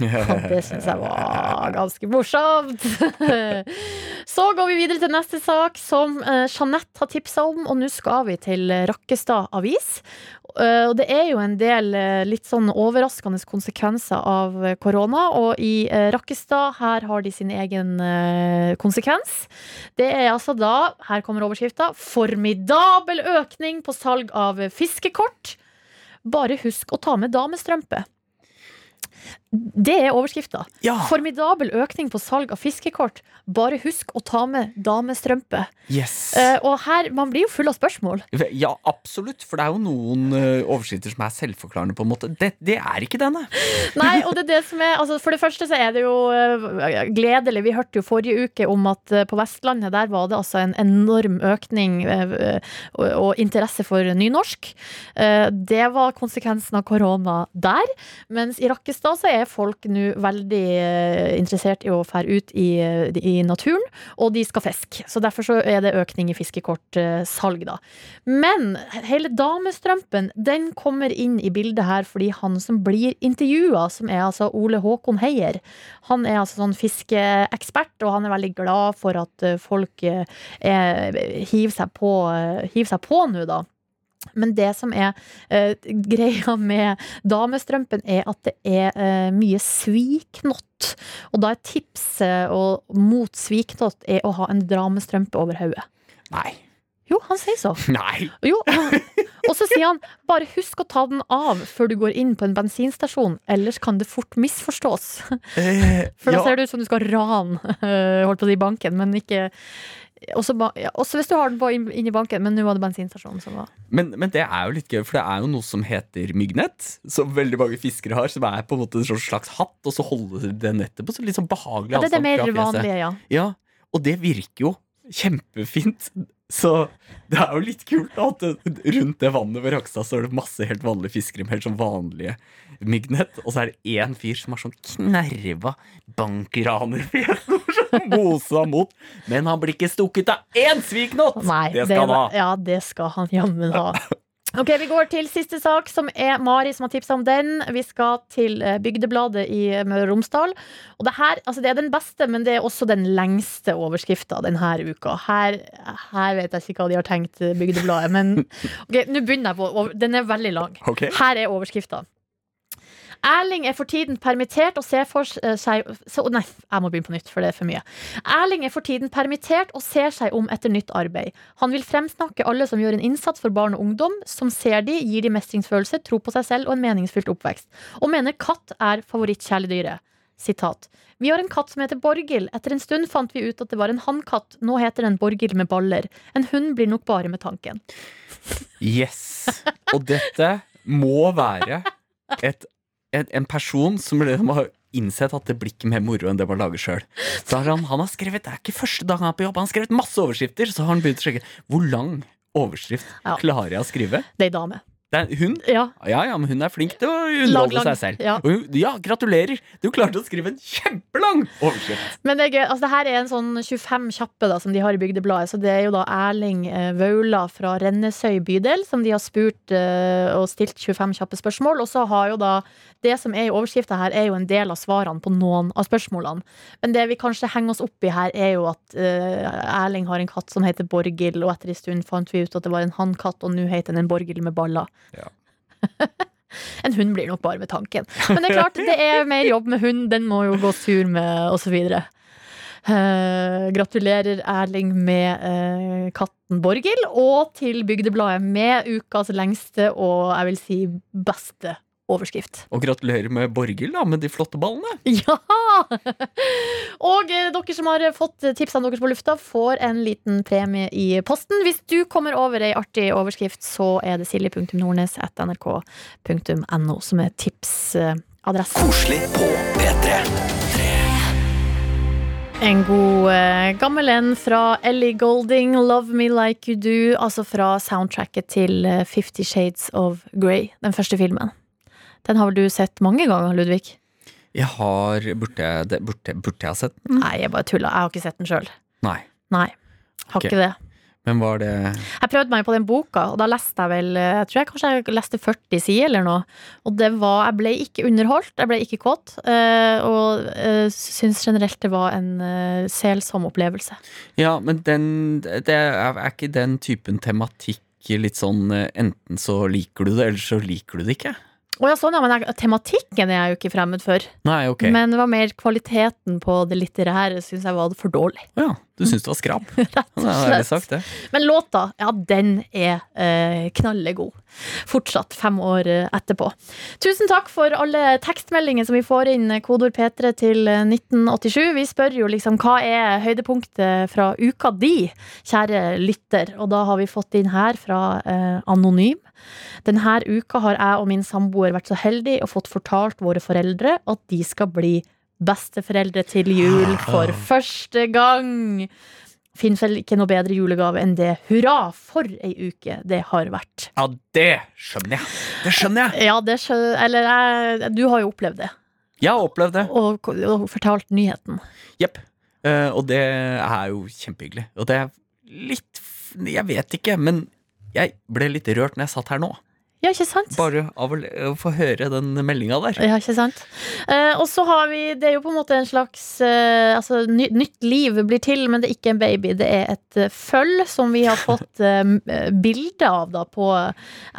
Og det syns jeg var ganske morsomt. Så går vi videre til neste sak, som eh, Jeanette har tipsa om. Og nå skal vi til Rakkestad Avis. Eh, Og det er jo en del eh, litt sånn overraskende konsekvenser av eh, korona. Og i Rakkestad, her har de sin egen konsekvens. Det er altså da, her kommer overskrifta, formidabel økning på salg av fiskekort. Bare husk å ta med damestrømpe. Det er overskrifta. Ja! Formidabel økning på salg av fiskekort. Bare husk å ta med damestrømpe. Yes! Uh, og her, man blir jo full av spørsmål. Ja, absolutt. For det er jo noen uh, overskrifter som er selvforklarende, på en måte. Det, det er ikke denne. Nei, og det er det som er altså For det første så er det jo uh, gledelig. Vi hørte jo forrige uke om at på Vestlandet der var det altså en enorm økning og, interesse for nynorsk. Det var konsekvensen av korona der. Mens i Rakkestad så er folk nå veldig eh, interessert i å fære ut i, eh, i naturen, og de skal fiske. Så derfor så er det økning i fiskekortsalg, da. Men hele damestrømpen den kommer inn i bildet her fordi han som blir intervjua, som er altså Ole Håkon Heier, han er altså sånn fiskeekspert, og han er veldig glad for at eh, folk er, hiver seg på nå, da. Men det som er eh, greia med damestrømpen, er at det er eh, mye sviknott. Og da er tipset og, mot sviknott er å ha en damestrømpe over hodet. Nei. Jo, han sier så. Nei! Jo, og så sier han bare husk å ta den av før du går inn på en bensinstasjon, ellers kan det fort misforstås. Eh, For da ja. ser det ut som du skal rane øh, holdt på å si banken, men ikke også, ja, også hvis du har den på inn, inn i banken, men nå var det bensinstasjonen som var Men, men det er jo litt gøy, for det er jo noe som heter myggnett. Som veldig mange fiskere har, som er på en måte en sånn slags hatt, og så holder det nettet på så litt sånn behagelig Ja, det er det mer vanlige, ja. Ja, og det virker jo kjempefint. Så det er jo litt kult at rundt det vannet ved Rakstad så er det masse helt vanlige fiskere med helt sånn vanlige myggnett. Og så er det én fyr som har sånn knerva bankranerfjes mosa mot. Men han blir ikke stukket av én sviknott! Nei, det skal han ha. Ja, det skal han jammen ha. Ok, Vi går til siste sak, som er Mari som har tipsa om den. Vi skal til eh, Bygdebladet i Møre og Romsdal. Og det her, altså det er den beste, men det er også den lengste overskrifta denne uka. Her, her vet jeg ikke hva de har tenkt, eh, Bygdebladet, men ok, nå begynner jeg på. Den er veldig lang. Okay. Her er overskrifta. Erling er for tiden permittert og ser for eh, seg så, Nei, jeg må begynne på nytt, for det er for mye. Erling er for tiden permittert og ser seg om etter nytt arbeid. Han vil fremsnakke alle som gjør en innsats for barn og ungdom, som ser de, gir de mestringsfølelse, tro på seg selv og en meningsfylt oppvekst. Og mener katt er favorittkjæledyret. Sitat. Vi har en katt som heter Borghild. Etter en stund fant vi ut at det var en hannkatt. Nå heter den Borghild med baller. En hund blir nok bare med tanken. Yes. Og dette må være et, en person som liksom har innsett at det blir ikke mer moro enn det man lager sjøl. Han, han har skrevet, Det er ikke første dag han er på jobb, han har skrevet masse overskrifter. Så har han begynt å sjekke hvor lang overskrift Ja. klarer jeg å skrive. Det er dame. En. Ja. Ja, ja, men hun er flink til å underholde seg selv. Ja. Og hun, ja, gratulerer! Du klarte å skrive en kjempelang overskrift. Men det er gøy. Altså, det her er en sånn 25 kjappe da, som de har i Bygdebladet. Så det er jo da Erling eh, Vaula fra Rennesøy bydel som de har spurt eh, og stilt 25 kjappe spørsmål. Og så har jo da Det som er i overskrifta her, er jo en del av svarene på noen av spørsmålene. Men det vi kanskje henger oss opp i her, er jo at eh, Erling har en katt som heter Borghild, og etter en stund fant vi ut at det var en hannkatt, og nå heter den en Borghild med baller. Ja. En hund blir nok bare med tanken. Men det er klart, det er mer jobb med hund. Den må jo gå tur med, osv. Uh, gratulerer, Erling, med uh, katten Borghild, og til Bygdebladet med ukas lengste og jeg vil si beste overskrift. Og gratulerer med Borghild, da, med de flotte ballene. Ja! Og eh, dere som har fått tipsene deres på lufta, får en liten premie i posten. Hvis du kommer over ei artig overskrift, så er det silje.nordnes.nrk.no som er tipsadressen. Koselig på P3. En god eh, gammel en fra Ellie Golding, 'Love Me Like You Do'. Altså fra soundtracket til eh, Fifty Shades of Grey, den første filmen. Den har vel du sett mange ganger, Ludvig? Jeg har Burde jeg, det- burde, burde jeg ha sett den? Nei, jeg bare tulla. Jeg har ikke sett den sjøl. Nei. Nei. Har okay. ikke det. Men var det Jeg prøvde meg på den boka, og da leste jeg vel eh, Jeg tror jeg kanskje jeg leste 40 sider eller noe. Og det var Jeg ble ikke underholdt, jeg ble ikke kåt. eh, Og uh, syns generelt det var en eh, selsom opplevelse. Ja, men den det er, er ikke den typen tematikk litt sånn eh, enten så liker du det, eller så liker du det ikke? Å ja, sånn, ja, men jeg, tematikken er jeg jo ikke fremmed for. Nei, ok. Men det var mer kvaliteten på det litterære syns jeg var for dårlig. ja, du syns det var skrap? Rett og slett. sagt, det. Men låta, ja, den er eh, knallegod. Fortsatt, fem år eh, etterpå. Tusen takk for alle tekstmeldinger som vi får inn. eh, Kodord P3 til eh, 1987. Vi spør jo liksom hva er høydepunktet fra uka di, kjære lytter. Og da har vi fått inn her fra eh, Anonym. Denne uka har jeg og min samboer vært så heldige og fått fortalt våre foreldre at de skal bli besteforeldre til jul for første gang. Finnes vel ikke noe bedre julegave enn det. Hurra for ei uke det har vært. Ja, det skjønner jeg. Det skjønner jeg. Ja, det skjønner, Eller jeg, du har jo opplevd det, Jeg har opplevd det. og, og fortalt nyheten. Jepp. Uh, og det er jo kjempehyggelig. Og det er litt Jeg vet ikke, men jeg ble litt rørt når jeg satt her nå. Ja, ikke sant? Bare av å få høre den meldinga der. Ja, ikke sant? Eh, og så har vi Det er jo på en måte en slags eh, Altså, ny, nytt liv blir til, men det er ikke en baby. Det er et uh, føll som vi har fått uh, eh, bilde av da på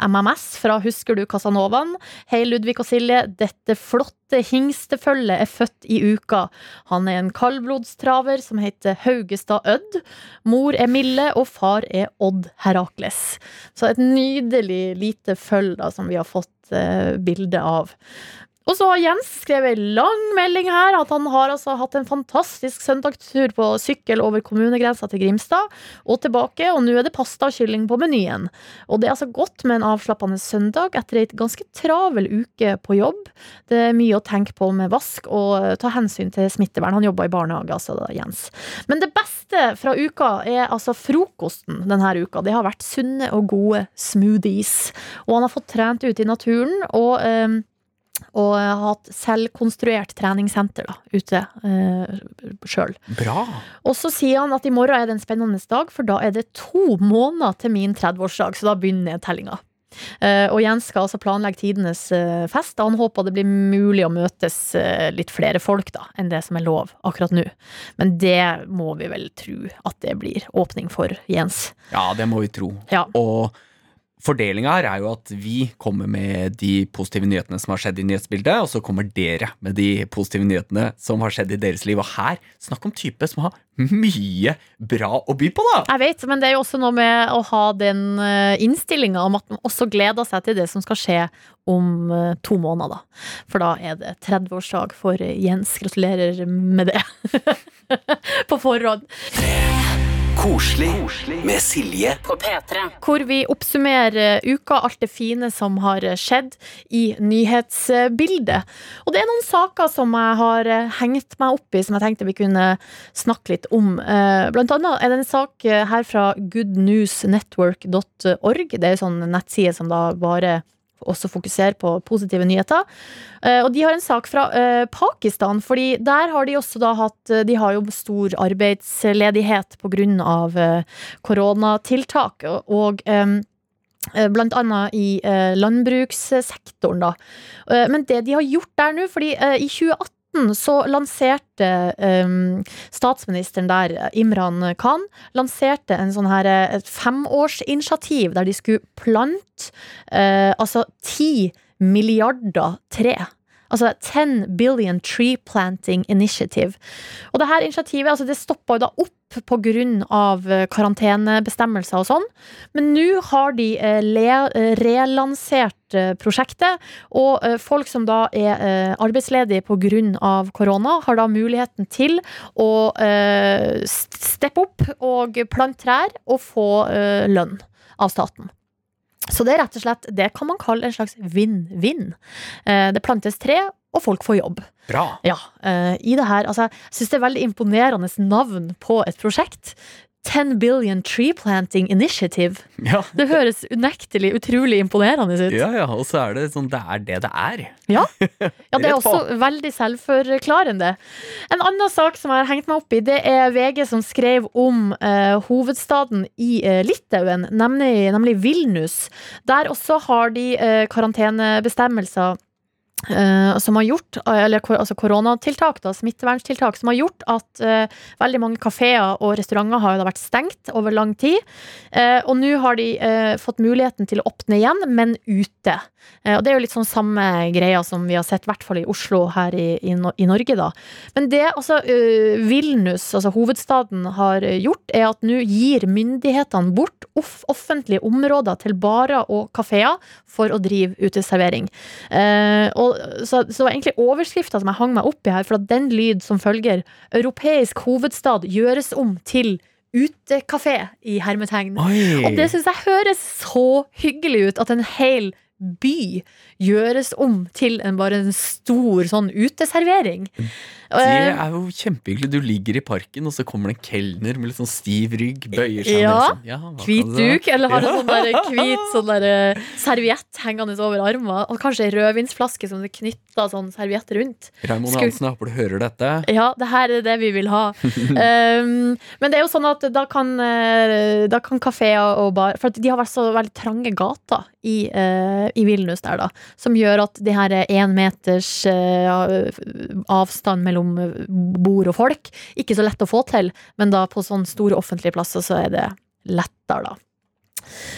MMS fra Husker du Casanovaen? Hei, Ludvig og Silje. Dette flotte hingstefølget er født i uka. Han er en kaldblodstraver som heter Haugestad Ødd. Mor er Mille, og far er Odd Herakles. Så et nydelig lite føll da, som vi har fått eh, bilde av. Og så har Jens skrevet en lang melding her at han har altså hatt en fantastisk søndagstur på sykkel over kommunegrensa til Grimstad og tilbake, og nå er det pasta og kylling på menyen. Og det er altså godt med en avslappende søndag etter ei ganske travel uke på jobb. Det er mye å tenke på med vask og ta hensyn til smittevern. Han jobber i barnehage, altså, da, Jens. Men det beste fra uka er altså frokosten denne uka. Det har vært sunne og gode smoothies. Og han har fått trent ute i naturen. og... ehm, og har hatt selvkonstruert treningssenter da, ute eh, sjøl. Og så sier han at i morgen er det en spennende dag, for da er det to måneder til min 30-årsdag, så da begynner nedtellinga. Eh, og Jens skal altså planlegge tidenes eh, fest, han håper det blir mulig å møtes eh, litt flere folk da, enn det som er lov akkurat nå. Men det må vi vel tro at det blir åpning for, Jens. Ja, det må vi tro. Ja. Og fordelinga her er jo at vi kommer med de positive nyhetene som har skjedd i nyhetsbildet, og så kommer dere med de positive nyhetene som har skjedd i deres liv. Og her, snakk om type som har mye bra å by på, da! Jeg vet, men det er jo også noe med å ha den innstillinga om at man også gleder seg til det som skal skje om eh, to måneder. da. For da er det 30-årsdag for Jens. Gratulerer med det. På forhånd. Koselig med Silje På P3. Hvor vi oppsummerer uka, alt det fine som har skjedd i nyhetsbildet. Og det er noen saker som jeg har eh, hengt meg opp i, som jeg tenkte vi kunne snakke litt om. Eh, Blant annet er det en sak eh, her fra goodnewsnetwork.org. Det er en sånn nettside som da bare også fokuserer på positive nyheter. Eh, Og de har en sak fra eh, Pakistan, fordi der har de også da hatt eh, De har jo stor arbeidsledighet eh, koronatiltak. og- Blant annet i landbrukssektoren, da. Men det de har gjort der nå, fordi i 2018 så lanserte um, statsministeren der, Imran Khan, lanserte en sånn her, et femårsinitiativ der de skulle plante eh, altså ti milliarder tre. Altså 10 billion tree planting initiative. Og det her initiativet altså det stoppa jo da opp pga. eh, karantenebestemmelser og sånn. Men nå har de eh, eh, relansert prosjektet, og folk som da er arbeidsledige pga. korona, har da muligheten til å steppe opp og plante trær og få lønn av staten. Så det er rett og slett, det kan man kalle en slags vinn-vinn. Eh, Det plantes tre, og folk får jobb. Bra. Ja, eh, i det her, altså, jeg synes det er veldig imponerende navn på et prosjekt. 10 Billion Tree Planting Initiative. Ja. Det høres unektelig utrolig imponerende ut. Ja, ja, og så er det sånn det er det det er. Ja, ja det er også veldig selvforklarende. En annen sak som jeg har hengt meg opp i, det er VG som skrev om eh, hovedstaden i eh, Litauen, nemlig, nemlig Vilnus. Der også har de eh, karantenebestemmelser som har gjort, eller altså koronatiltak, da, smitteverntiltak, som har gjort at uh, veldig mange kafeer og restauranter har jo da vært stengt over lang tid. Uh, og nå har de uh, fått muligheten til å åpne igjen, men ute. Eh, og det er jo litt sånn samme greia som vi har sett, i hvert fall i Oslo her i, i, i Norge, da. Men det altså Vilnus, altså hovedstaden, har eh, gjort, er at nå gir myndighetene bort off offentlige områder til barer og kafeer for å drive uteservering. Eh, og, så, så var egentlig overskrifta som jeg hang meg opp i her, for at den lyd som følger 'Europeisk hovedstad gjøres om til utekafé' i hermetegn. Oi! Og det syns jeg høres så hyggelig ut, at en hel by gjøres om til en bare en stor sånn uteservering. Det Eh, er jo kjempehyggelig. Du ligger i parken, og så kommer det en kelner med litt sånn stiv rygg, bøyer seg Ja. sånn. Ja, Hvit duk, eller har en sånn der hvit sånn der, eh, serviett hengende over armen. Og kanskje ei rødvinsflaske som det knytta sånn serviett rundt. Raymond Hansen, jeg håper du hører dette. Ja, det her er det vi vil ha. um, men det er jo sånn at da kan, eh, da kan kafeer og bar For at de har vært så veldig trange gater i, eh, i Vilnius der, da. Som gjør at det her én meters eh, avstand mellom bord og folk ikke så lett å få til. Men da på sånne store offentlige plasser så er det lettere, da.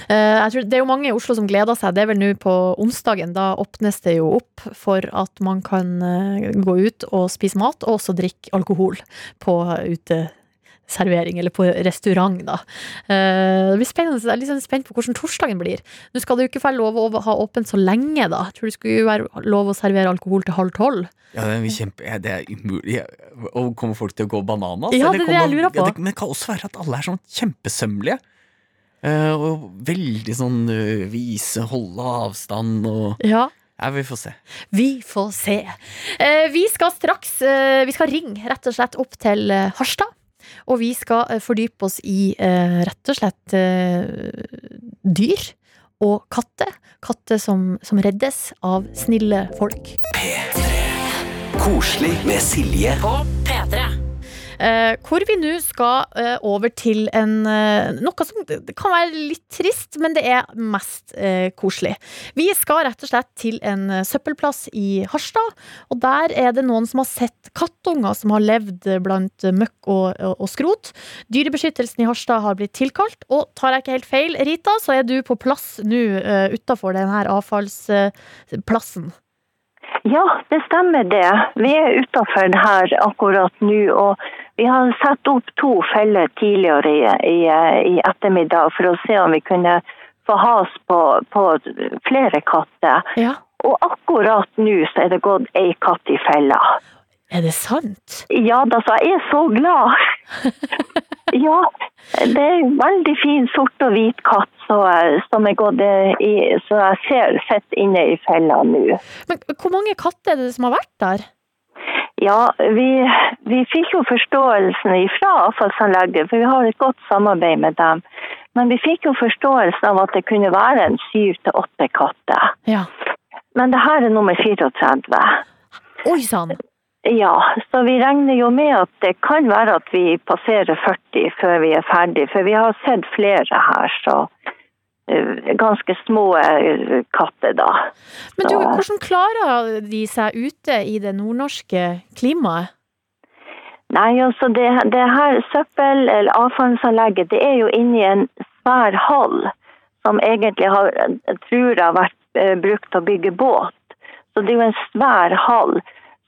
Eh, Det er jo mange i Oslo som gleder seg. Det er vel nå på onsdagen. Da åpnes det jo opp for at man kan eh, gå ut og spise mat, og også drikke alkohol på uteservering, eller på restaurant, da. Eh, Det blir spennende. Jeg er litt sånn spent på hvordan torsdagen blir. Nå skal det jo ikke være lov å ha åpent så lenge, da. Jeg tror det skulle jo være lov å servere alkohol til halv tolv. Ja, det er, kjempe, ja, det er umulig. Og kommer folk til å gå bananas? Ja, det er det jeg lurer på. Ja, det, men det kan også være at alle er sånn kjempesømmelige. Eh, og veldig sånn eh, vise, holde avstand og Ja. Ja, vi får se. Vi får se. Vi skal straks Vi skal ringe rett og slett opp til Harstad. Og vi skal eh, fordype oss i eh, rett og slett eh, dyr og katter. Katter som, som reddes av snille folk. P3. Koselig med Silje. Eh, hvor vi nå skal eh, over til en eh, noe som kan være litt trist, men det er mest eh, koselig. Vi skal rett og slett til en eh, søppelplass i Harstad, og der er det noen som har sett kattunger som har levd blant møkk og, og, og skrot. Dyrebeskyttelsen i Harstad har blitt tilkalt, og tar jeg ikke helt feil, Rita, så er du på plass nå uh, utafor denne avfallsplassen. Ja, det stemmer det. Vi er utafor her akkurat nå. og Vi har satt opp to feller tidligere i, i, i ettermiddag for å se om vi kunne få has på, på flere katter. Ja. Og akkurat nå så er det gått ei katt i fella. Er det sant? Ja da, så jeg er så glad. ja, det er en veldig fin sort og hvit katt så, som er gått i, så jeg ser sett inne i fella nå. Men hvor mange katter er det som har vært der? Ja, vi, vi fikk jo forståelsen fra avfallsanlegget, for vi har et godt samarbeid med dem. Men vi fikk jo forståelsen av at det kunne være en syv til åtte katter. Ja. Men det her er nummer 34. Oi sann! Ja, så vi regner jo med at det kan være at vi passerer 40 før vi er ferdig, for vi har sett flere her, så ganske små eh, katter da. Men du, hvordan klarer de seg ute i det nordnorske klimaet? Nei, altså det, det her søppel- eller avfallsanlegget, det er jo inni en svær hall som egentlig har, tror har vært eh, brukt til å bygge båt. Så det er jo en svær hall.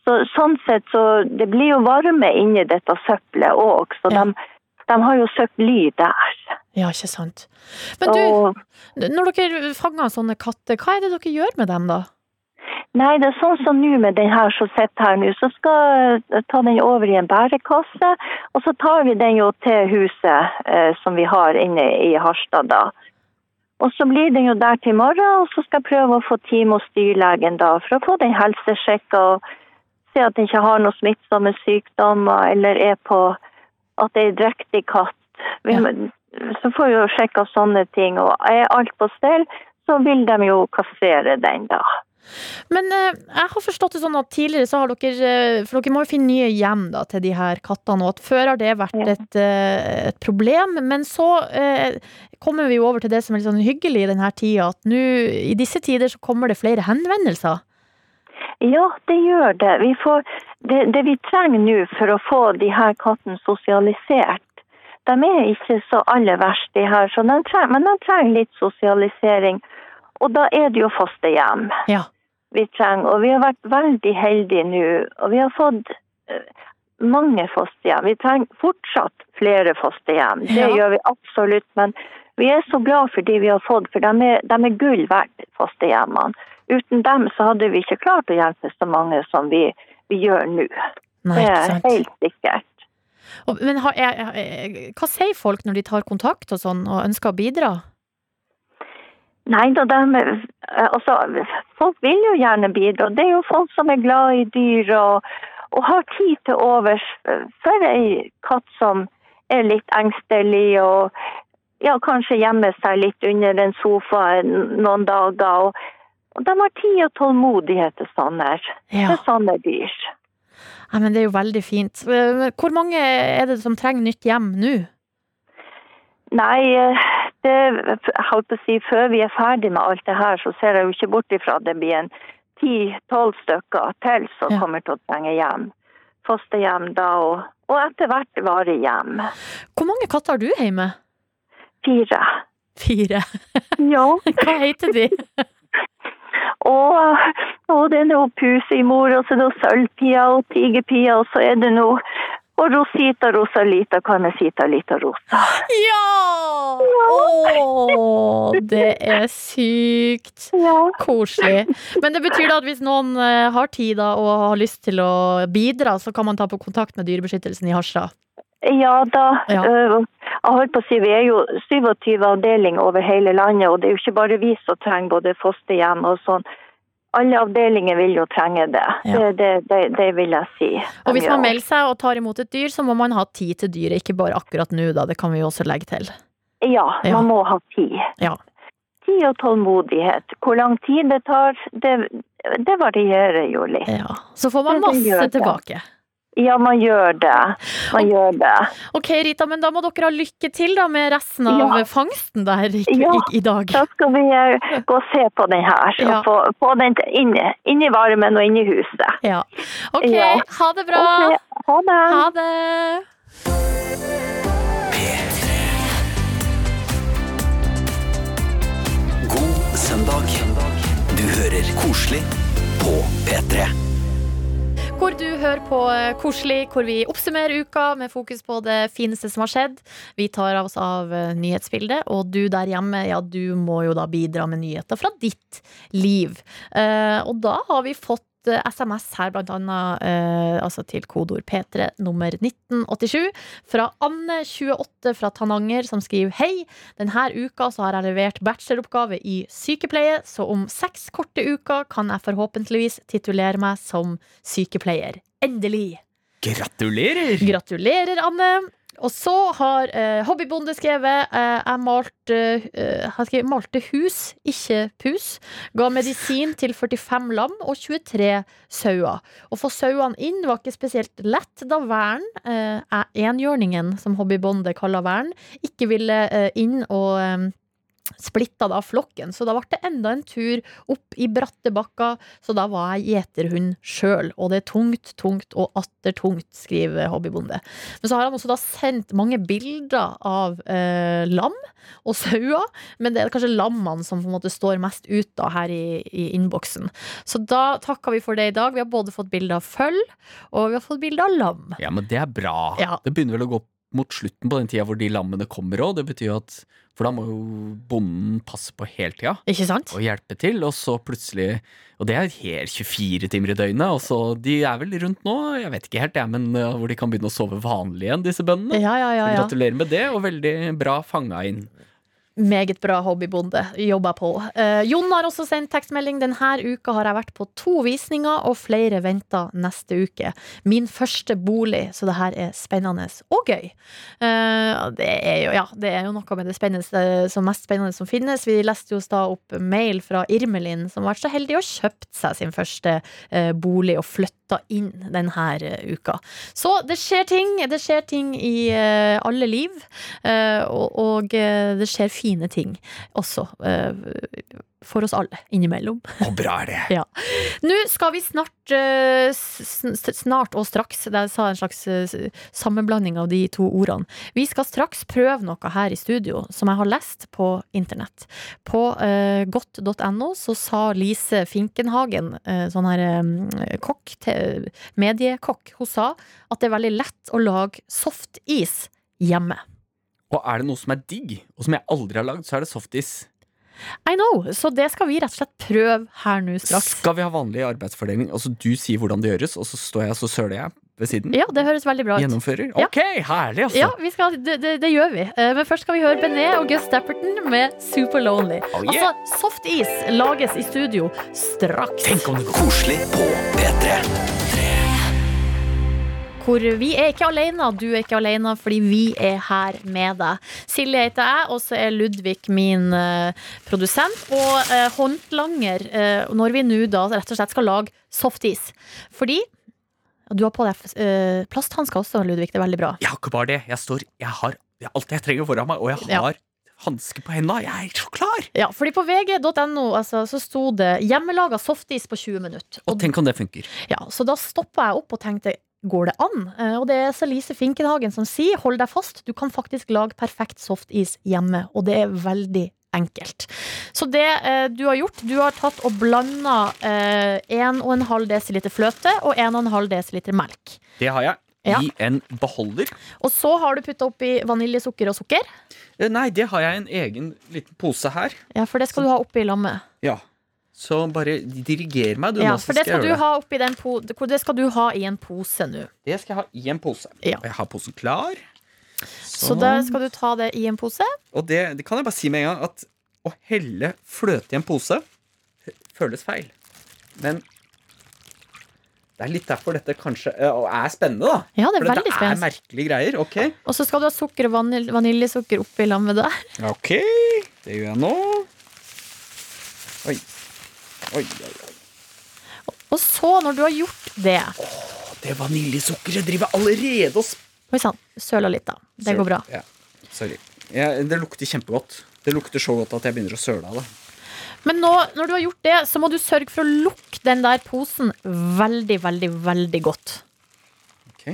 Så sånn sett så, det blir jo varme inni dette søppelet òg, så Ja. de, de har jo søkt ly der. Ja, ikke sant. Men du, når dere fanger sånne katter, hva er det dere gjør med dem da? nei, det er sånn som nå med den her som sitter her nå, så skal jeg ta den over i en bærekasse, og så tar vi den jo til huset eh, som vi har inne i Harstad da. Og så blir den jo der til morgen, og så skal jeg prøve å få time hos dyrlegen da, for å få den helsesjekka og se at den ikke har noen smittsomme sykdommer, eller er på at det er en drektig katt. Vi, Så får vi jo sjekka sånne ting, og er alt på stell, så vil de jo kassere den da. Men eh, jeg har forstått det sånn at tidligere så har dere eh, For dere må jo finne nye hjem da, til de her kattene, og at før har det vært et, eh, et problem. Men så eh, kommer vi jo over til det som er litt sånn hyggelig i denne tida, at nå i disse tider så kommer det flere henvendelser. Ja, det gjør det. Vi får, det, det vi trenger nå for å få de her kattene sosialisert, de er ikke så aller verst, de her, så de trenger, men de trenger litt sosialisering. Og da er det jo fosterhjem Ja. vi trenger. Og vi har vært veldig heldige nå, og vi har fått eh, mange fosterhjem. Vi trenger fortsatt flere fosterhjem. Det Ja. gjør vi absolutt. Men vi er så glad for de vi har fått, for de er, de er gull verdt, fosterhjemmene. Uten dem så hadde vi ikke klart å hjelpe så mange som vi, vi gjør nå. Det er helt sikkert. Men har, hva sier folk når de tar kontakt og sånn, og ønsker å bidra? Nei da, eh, altså, folk vil jo gjerne bidra. Det er jo folk som er glad i dyr og, og har tid til overs for ei katt som er litt engstelig og ja, kanskje gjemmer seg litt under en sofa noen dager. Og, og de har tid og tålmodighet til sånne, Ja. til sånne dyr. Nei, men det er jo veldig fint. Hvor mange er det som trenger nytt hjem nå? Nei, eh, det, holdt på å si, før vi er ferdig med alt det her, så ser jeg jo ikke bort ifra at det blir en ti-tolv stykker til som Ja. kommer til å trenge hjem. Fosterhjem da, og, og etter hvert varehjem. Hvor mange katter har du hjemme? Fire. Fire. Ja. Hva heter de? Og, og det er noe pusemor, og så er det sølvpia og tigerpia, og så er det noe og Rosita Rosalita, Carmesita Lita Rosa. Ja! Å, det er sykt Ja. koselig. Men det betyr da at hvis noen eh, har tid og har lyst til å bidra, så kan man ta på kontakt med Dyrebeskyttelsen i Harstad. Ja da. Ja. øh, Jeg holdt på å si, Vi er jo 27 avdelinger over hele landet, og det er jo ikke bare vi som trenger både fosterhjem og sånn. Alle avdelinger vil jo trenge det. Ja. Det, det, det, det vil jeg si. Og hvis man melder seg og tar imot et dyr, så må man ha tid til dyret, ikke bare akkurat nå, da. Det kan vi jo også legge til. Ja, Ja. man må ha tid. Ja. Tid og tålmodighet. Hvor lang tid det tar, det, det varierer jo litt. Ja. Så får man masse tilbake. Ja, man gjør det. Man gjør det. Ok, Rita, men da må dere ha lykke til da med resten av Ja. fangsten der i, Ja. i, i dag. Da skal vi eh, gå og se på den her. Ja. Og få, få den inn, inn i varmen og inn i huset. Ja. Ok, Ja. ha det bra. Okay. Ha det. Ha det. God søndag. Du hører koselig på P3. Hvor du hører på eh, Koselig, hvor vi oppsummerer uka med fokus på det fineste som har skjedd. Vi tar av oss av eh, nyhetsbildet, og du der hjemme, ja, du må jo da bidra med nyheter fra ditt liv. Eh, og da har vi fått eh, SMS her, blant annet eh, altså til kodeord P3 nummer 1987 fra Anne28 fra Tananger, som skriver Hei, denne uka så har jeg levert bacheloroppgave i sykepleie, så om seks korte uker kan jeg forhåpentligvis titulere meg som sykepleier. Endelig! Gratulerer! Gratulerer, Anne! Og så har eh, Hobbybonde skrevet eh, Jeg malte, eh, han skrev, malte hus, ikke pus. Ga medisin til 45 lam og 23 sauer. Å få sauene inn var ikke spesielt lett, da Vern, eh, enhjørningen, som Hobbybonde kaller Vern, ikke ville eh, inn og eh, splitta da flokken, så da ble det enda en tur opp i bratte bakker, så da var jeg gjeterhund sjøl, og det er tungt, tungt og atter tungt, skriver Hobbybonde. Men så har han også da sendt mange bilder av eh, lam og sauer, men det er kanskje lammene som på en måte står mest ut da her i, i innboksen. Så da takker vi for det i dag. Vi har både fått bilde av føll, og vi har fått bilde av lam. Ja, men det er bra. Ja. Det begynner vel å gå mot slutten på den tida hvor de lammene kommer òg. Det betyr at For da må jo bonden passe på hele tida Ikke sant? og hjelpe til, og så plutselig Og det er helt 24 timer i døgnet. Og så, De er vel rundt nå, jeg vet ikke helt, jeg, men uh, hvor de kan begynne å sove vanlig igjen, disse bøndene. Ja, ja, ja, ja. Gratulerer med det, og veldig bra fanga inn. Meget bra hobbybonde. Jobber på. Eh, Jon har også sendt tekstmelding. Denne uka har jeg vært på to visninger, og flere venter neste uke. Min første bolig, så det her er spennende og gøy. Eh, det, er jo, ja, det er jo noe med det som mest spennende som finnes. Vi leste jo da opp mail fra Irmelin, som har vært så heldig å kjøpt seg sin første eh, bolig og flytta inn denne eh, uka. Så det skjer ting. Det skjer ting i eh, alle liv, eh, og, og det skjer fine ting også. eh, for oss alle, innimellom. Hvor bra er det. Nå skal vi snart, eh, snart og straks, det jeg sa en slags eh, sammenblanding av de to ordene. Vi skal straks prøve noe her i studio som jeg har lest på internett. På godt.no så sa Lise Finkenhagen, sånn her kokk, mediekokk, hun sa at det er veldig lett å lage softis hjemme. Og er det noe som er digg, og som jeg aldri har lagd, så er det softis. I know, så det skal vi rett og slett prøve her nå straks. Skal vi ha vanlig arbeidsfordeling? Altså Du sier hvordan det gjøres, og så står jeg og så søler jeg ved siden? Ja, det høres veldig bra ut. Gjennomfører? Ja. Ok, herlig, altså. Ja, vi skal, det, det, det gjør vi. Eh, Men først skal vi høre Benet og Gus Stepperton med Super Lonely. Oh, yeah. Altså, softis lages i studio straks. Tenk om det går Koselig på P3. Hvor vi er ikke alene, du er ikke alene, fordi vi er her med deg. Silje heter jeg, og så er Ludvig min uh, produsent og uh, håndlanger uh, når vi nå da rett og slett skal lage softis. Fordi du har på deg uh, plasthansker også, Ludvig. Det er veldig bra. Jeg har ikke bare det. Jeg står Jeg har alt jeg trenger foran meg, og jeg Ja. har hansker på hendene. Jeg er så klar! Ja, fordi på vg.no altså, så sto det 'hjemmelaga softis på 20 minutter'. Og tenk om det funker. Ja, så da stoppa jeg opp og tenkte Går det an? Eh, Og det er Salise Finkenhagen som sier hold deg fast, du kan faktisk lage perfekt softis hjemme. Og det er veldig enkelt. Så det eh, du har gjort, du har tatt og blanda eh, 1,5 dl fløte og 1,5 dl melk. Det har jeg. Ja. I en beholder. Og så har du putta oppi vaniljesukker og sukker. Eh, Nei, det har jeg i en egen liten pose her. Ja, for det skal du ha oppi lammet. Ja. Så bare diriger meg, du. Ja, for det skal skal, du ha oppi den po det skal du ha i en pose nå. Det skal jeg ha i en pose. Ja. Og jeg har posen klar. Så da skal du ta det i en pose. Og det, det kan jeg bare si med en gang at å helle fløte i en pose føles feil. Men det er litt derfor dette kanskje og er spennende, da. Ja, det er For dette er merkelige greier. Ok, Og så skal du ha sukker og vanil vaniljesukker oppi lammet der. Ok, det gjør jeg nå. Oi. Oi, oi, oi. Og så, når du har gjort det Åh, Det vaniljesukkeret driver allerede og Oi sann, søla litt, da. Det går bra. Ja, sorry. Ja, det lukter kjempegodt. Det lukter så godt at jeg begynner å søle av det. Men nå, når du har gjort det, så må du sørge for å lukke den der posen veldig, veldig, veldig godt. Ok.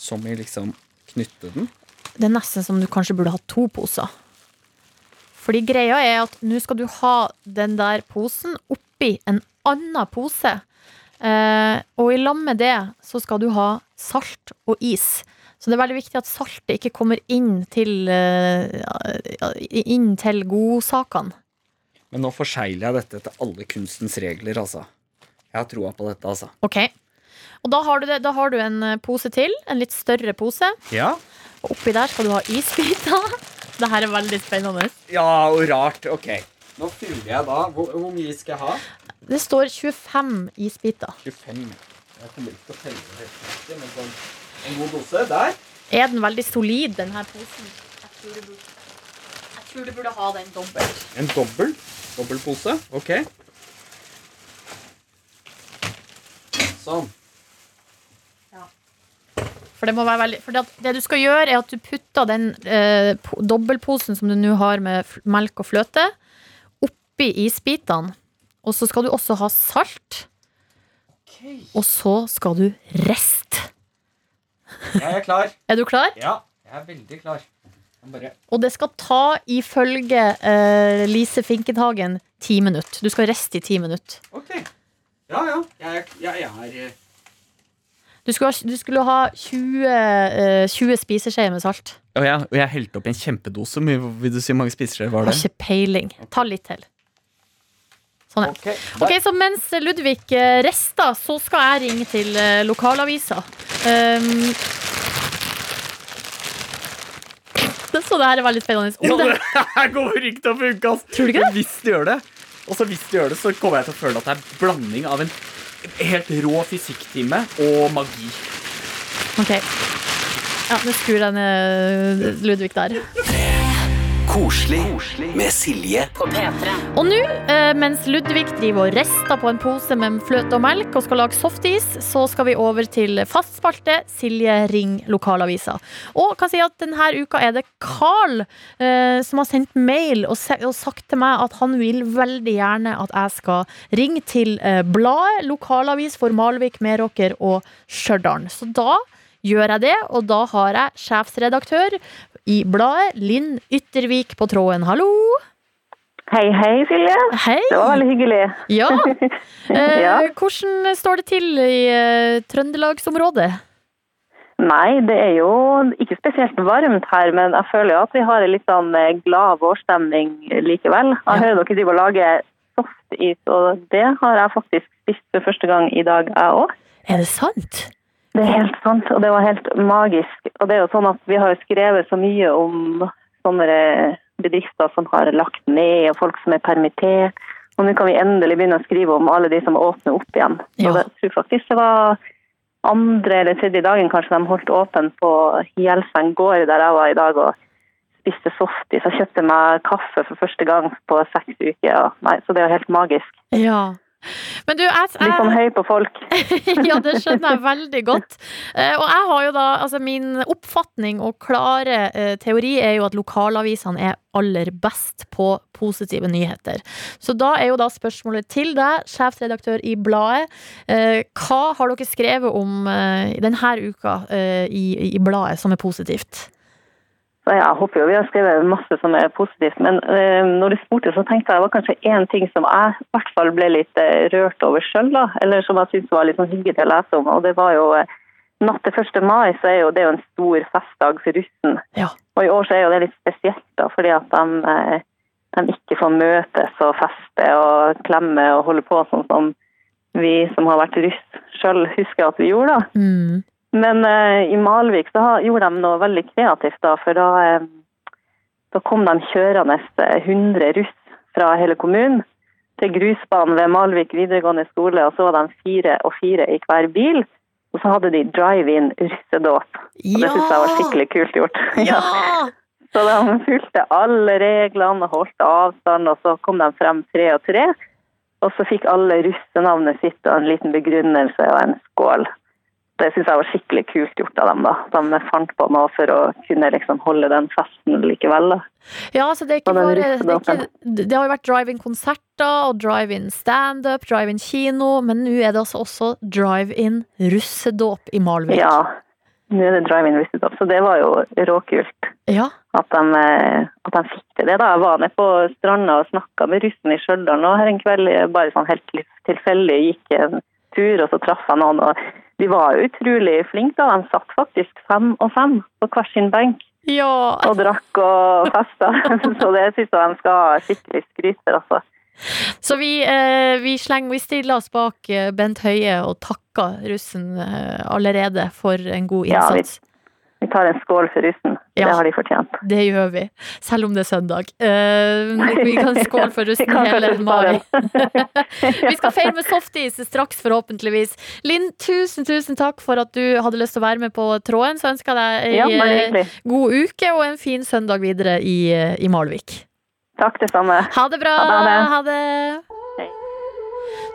Som i liksom knytte den. Det er nesten som du kanskje burde ha to poser. Fordi greia er at nå skal du ha den der posen oppi en annen pose. Eh, og i lag med det så skal du ha salt og is. Så det er veldig viktig at saltet ikke kommer inn til, eh, inn til godsakene. Men nå forsegler jeg dette etter alle kunstens regler, altså. Jeg har troa på dette, altså. Ok. Og da har, du det, da har du en pose til, en litt større pose. Ja. Og oppi der skal du ha isbiter. Det her er veldig spennende. Ja, og rart. Ok. Nå fyller jeg da Hvor, hvor mye skal jeg ha? Det står 25 isbiter. 25. Jeg kommer ikke til å telle det helt riktig, men sånn en god dose. Der. Er den veldig solid, den her posen? Jeg tror du burde, jeg tror du burde ha den dobbelt. En dobbel. Dobbel pose. Ok. Sånn. For det veldig For det, det du skal gjøre, er at du putter den eh, dobbeltposen som du nå har med melk og fløte, oppi isbitene. Og så skal du også ha salt. Og så skal du riste. Jeg er klar. Er du klar? Ja, jeg er veldig klar. Bare Og det skal ta, ifølge eh, Lise Finkenhagen, ti minutter. Du skal riste i ti minutter. Ok. Ja, ja. Jeg, er- jeg er eh, Du skulle ha, du skulle ha 20, eh, 20 spiseskjeer med salt. Og jeg, og jeg helte opp en kjempedose. Hvor mye vil du si hvor mange spiseskjeer var Har det? ikke peiling. Ta litt til. Sånn, ja. Ok, Ok, Så mens Ludvig eh, rester, så skal jeg ringe til eh, lokalavisa. Um, så det her er veldig spennende. Om det, det her kommer ikke til å funke, ass. Tror du ikke det? Men Hvis det gjør det, og så hvis det gjør det, så kommer jeg til å føle at det er blanding av en helt rå fysikktime og magi. ok. Ja, nå skrur den Ludvig der. Koselig med Silje. Og nå, eh, mens Ludvig driver og rister på en pose med fløte og melk og skal lage softis, så skal vi over til fastspalte Silje ring lokalavisa. Og kan si at denne uka er det Carl eh, som har sendt mail og, se, og sagt til meg at han vil veldig gjerne at jeg skal ringe til eh, bladet, lokalavis for Malvik, Meråker og Stjørdal. Så da gjør jeg det, og da har jeg sjefsredaktør i bladet, Linn Yttervik, på tråden. Hallo! Hei, hei, Silje. Hei! Det var veldig hyggelig. Ja. Eh, Ja. Hvordan står det til i eh, trøndelagsområdet? Nei, det er jo ikke spesielt varmt her, men jeg føler jo at vi har en litt sånn eh, glad vårstemning likevel. Jeg Ja. hører dere driver og lager softis, og det har jeg faktisk spist for første gang i dag, jeg òg. Er det sant? Det er helt sant, og det var helt magisk. Og det er jo sånn at vi har skrevet så mye om sånne bedrifter som har lagt ned, og folk som er permittert. Og nå kan vi endelig begynne å skrive om alle de som åpner opp igjen. Ja. Og det, jeg tror faktisk det var andre eller tredje dagen kanskje de holdt åpen på Hjelfeng gård der jeg var i dag og spiste softis. Jeg kjøpte meg kaffe for første gang på seks uker. Og, nei, så det er jo helt magisk. Ja. Men du, jeg, Litt sånn høy på folk. Ja, det skjønner jeg veldig godt. Eh, Og jeg har jo da Altså, min oppfatning og klare eh, teori er jo at lokalavisene er aller best på positive nyheter. Så da er jo da spørsmålet til deg, sjefsredaktør i bladet. Eh, hva har dere skrevet om denne uka i, i bladet som er positivt? Så jeg håper jo vi har skrevet masse som er positivt, men eh, når du spurte, så tenkte jeg det var kanskje én ting som jeg i hvert fall ble litt eh, rørt over sjøl, da. Eller som jeg syntes var litt sånn hyggelig å lese om. Og det var jo eh, natt til 1. mai, så er jo det jo en stor festdag for russen. Ja. Og i år så er jo det litt spesielt, da, fordi at de, de ikke får møtes og feste og klemme og holde på sånn som vi som har vært russ sjøl husker at vi gjorde, da. Mm. Men eh, i Malvik så gjorde de noe veldig kreativt da, for da, eh, da kom de kjørende eh, 100 russ fra hele kommunen til grusbanen ved Malvik videregående skole, og så var de fire og fire i hver bil. Og så hadde de drive-in russedåp. Og det synes jeg var skikkelig kult gjort. Ja! Så de fulgte alle reglene og holdt avstand, og så kom de frem tre og tre. Og så fikk alle russenavnet sitt og en liten begrunnelse og en skål. Det syns jeg var skikkelig kult gjort av dem. da. De fant på noe for å kunne liksom holde den festen likevel. da. Ja, altså det bare det, ikke, det har jo vært drive-in-konserter og drive-in standup, drive-in kino, men nå er det altså også drive-in russedåp i Malvik. Ja, nå er det drive-in russedåp, så det var jo råkult. Ja. At de, eh, at de fikk til det. da. Jeg var nede på stranda og snakka med russen i Stjørdal her en kveld, bare sånn helt tilfeldig gikk en tur, og så traff jeg noen. og De var utrolig flinke. da. De satt faktisk fem og fem på hver sin benk ja. og drakk og festa. Så det syns jeg de skal ha skikkelig skryt for. altså. Så vi, eh, vi, slenger, vi stiller oss bak eh, Bent Høie og takker russen eh, allerede for en god innsats. Vi tar en skål for russen. Ja. Det har de fortjent. Det gjør vi, selv om det er søndag. Uh, vi kan skåle for russen hele mai. vi skal feire med softis straks, forhåpentligvis. Linn, tusen, tusen takk for at du hadde lyst til å være med på tråden. Så ønsker jeg deg Ja, ei bare eh, god uke og en fin søndag videre i, eh, i Malvik. Takk, det samme. Ha det bra! Ha det, Ha det.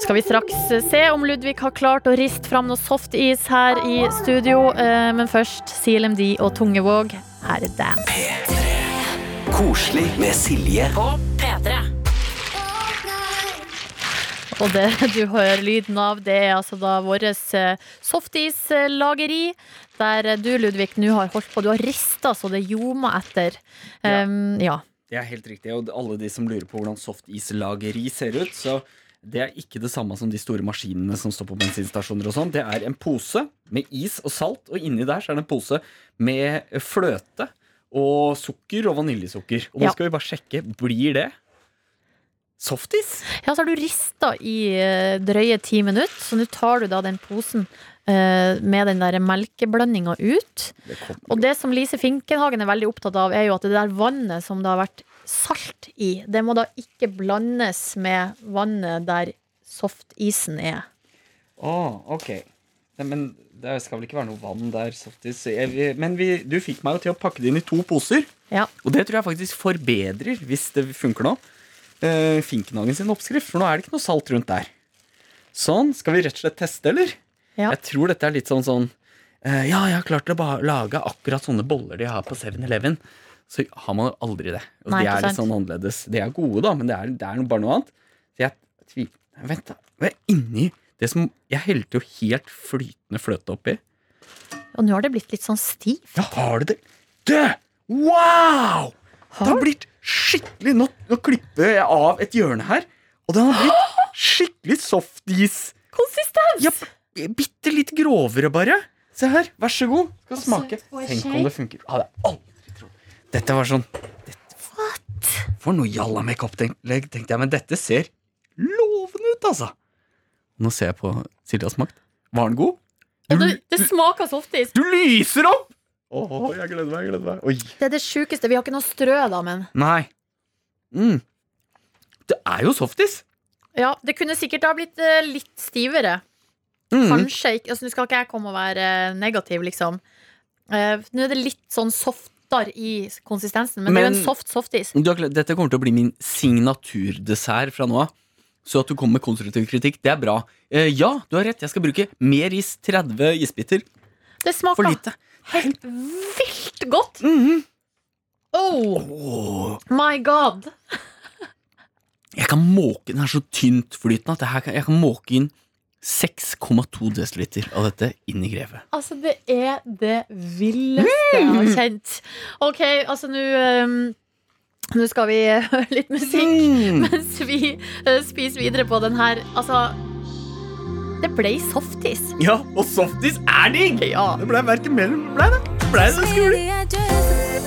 Skal vi straks eh, se om Ludvig har klart å riste fram noe softis her i studio. Eh, Men først CLMD og Tungevåg. Her er Dance. Koselig med Silje. Og det du hører lyden av, det er altså da vårt softislageri. Der du, Ludvig, nå har holdt på. Du har rista så det ljomer etter. Ja. Um, ja. Det er helt riktig, og alle de som lurer på hvordan softislageri ser ut, så det er ikke det samme som de store maskinene som står på bensinstasjoner og sånn. Det er en pose med is og salt, og inni der så er det en pose med fløte og sukker og vaniljesukker. Og nå Ja. skal vi bare sjekke, blir det softis? ja, så har du rista i eh, drøye ti minutter, så nå tar du da den posen eh, med den der melkeblandinga ut. Det. Og det som Lise Finkenhagen er veldig opptatt av, er jo at det der vannet som det har vært salt i, det må da ikke blandes med vannet der softisen er. Å, ok. Nei, Men det skal vel ikke være noe vann der, softis. Jeg, men vi, du fikk meg jo til å pakke det inn i to poser. Ja. Og det tror jeg faktisk forbedrer, hvis det funker nå, eh, Finkenhagen sin oppskrift. For nå er det ikke noe salt rundt der. Sånn. Skal vi rett og slett teste, eller? Ja. Jeg tror dette er litt sånn sånn eh, Ja, jeg har klart å lage akkurat sånne boller de har på 7-Eleven. Så har man jo aldri det. Og Nei, de er litt sånn annerledes. De er gode, da, men det er, det er bare noe annet. Så jeg tviler Vent, da. Hva er inni det som Jeg helte jo helt flytende fløte oppi. Og nå har det blitt litt sånn stivt. Ja, har det det? Det! Wow! Det har blitt skikkelig Nå, nå klipper jeg av et hjørne her, og den har blitt skikkelig softis. Konsistens! Ja, bitte litt grovere, bare. Se her, vær så god. Skal smake. Tenk om det funker. Ha det. Dette var sånn dette, For noe jalla makeup-legg, tenkte jeg. Men dette ser lovende ut, altså. Nå ser jeg på Siljas smakt. Var den god? Du, det, det smaker softis. Du lyser opp! Åh, jeg gleder meg. jeg gleder meg Oi. Det er det sjukeste. Vi har ikke noe strø, da, men Nei. Mm. Det er jo softis. Ja, det kunne sikkert ha blitt uh, litt stivere. Mm. Kanskje ikke. Altså, nå skal ikke jeg komme og være uh, negativ, liksom. Uh, nå er det litt sånn softere i konsistensen, men, det er jo en soft softis. Har, dette kommer til å bli min signaturdessert fra nå av. Så at du kommer med konstruktiv kritikk, det er bra. Eh, ja, du har rett. Jeg skal bruke mer is. 30 isbiter. Det smaker lite. helt vilt godt. Mhm. Oh oh, my god. jeg kan måke Den er så tyntflytende at jeg, kan, jeg kan måke inn 6,2 dl av dette inn i grevet. Altså, det er det villeste jeg har kjent. Ok, altså nå um, Nå skal vi eh, høre litt musikk Mm. mens vi eh, spiser videre på den her. Altså Det ble softis. Ja, og softis er digg! Ja. Det ble verken mellom ble det. Ble det skole?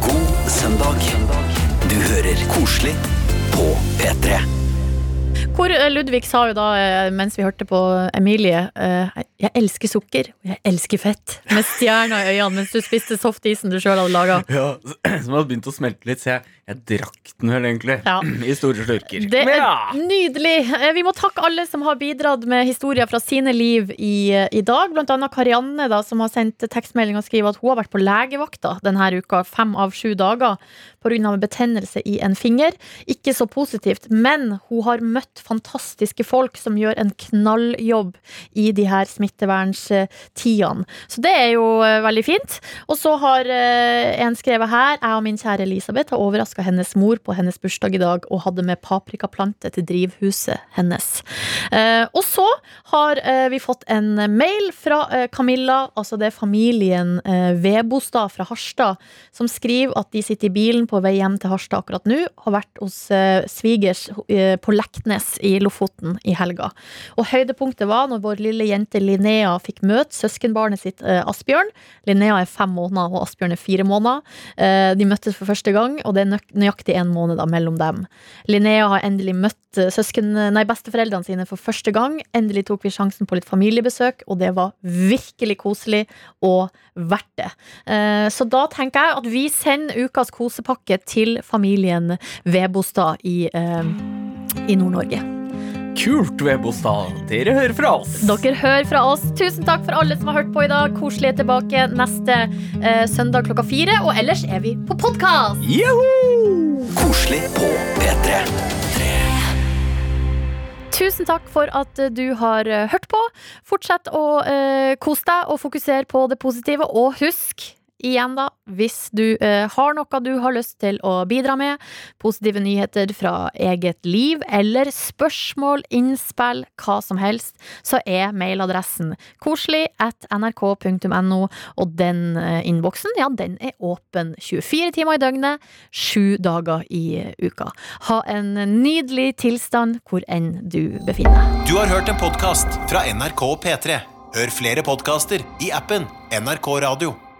God søndag. Hører koselig på P3. Hvor eh, Ludvig sa jo da, eh, mens vi hørte på Emilie eh, Jeg elsker sukker, og jeg elsker fett. Med stjerna i øynene mens du spiste softisen du sjøl hadde laga. Ja, Som hadde begynt å smelte litt, så jeg, jeg drakk den vel egentlig. Ja. I store slurker. Det er nydelig. Eh, Vi må takke alle som har bidratt med historier fra sine liv i, eh, i dag. Blant annet Karianne, da, som har sendt tekstmelding og skriver at hun har vært på legevakta denne uka, fem av sju dager, pga. betennelse i en finger. Ikke så positivt, men hun har møtt fantastiske folk som gjør en knalljobb i de her smittevernstidene. Så det er jo eh, veldig fint. Og så har en skrevet her Jeg og min kjære Elisabeth har overraska hennes mor på hennes bursdag i dag og hadde med paprikaplante til drivhuset hennes. Eh, og så har eh, vi fått en mail fra eh, Camilla, altså det er familien Vebostad fra Harstad, som skriver at de sitter i bilen på vei hjem til Harstad akkurat nå, har vært hos svigers på Leknes i Lofoten i helga. Og høydepunktet var når vår lille jente Linnea fikk møte søskenbarnet sitt Asbjørn. Linnea er fem måneder, og Asbjørn er fire måneder. De møttes for første gang, og det er nøyaktig en måned da, mellom dem. Linnea har endelig møtt eh, søsken, nei, besteforeldrene sine for første gang. Endelig tok vi sjansen på litt familiebesøk, og det var virkelig koselig og verdt det. Eh, så da tenker jeg at vi sender ukas kosepakke til familien Vebostad i, eh, i Nord-Norge. Kult, Vebostad. Dere hører fra oss. Dere hører fra oss. Tusen takk for alle som har hørt på i dag. Koselig er tilbake neste eh, søndag klokka fire. Og ellers er vi på podkast! Koselig på P3. Tusen takk for at eh, du har eh, hørt på. Fortsett å eh, kose deg og fokusere på det positive. Og husk, igjen da, hvis du eh, har noe du har lyst til å bidra med, positive nyheter fra eget liv, eller spørsmål, innspill, hva som helst, så er mailadressen koselig at nrk.no, og den eh, innboksen, ja, den er åpen 24 timer i døgnet, sju dager i uka. Ha en nydelig tilstand hvor enn du befinner deg. Du har hørt en podkast fra NRK P3. Hør flere podkaster i appen NRK Radio.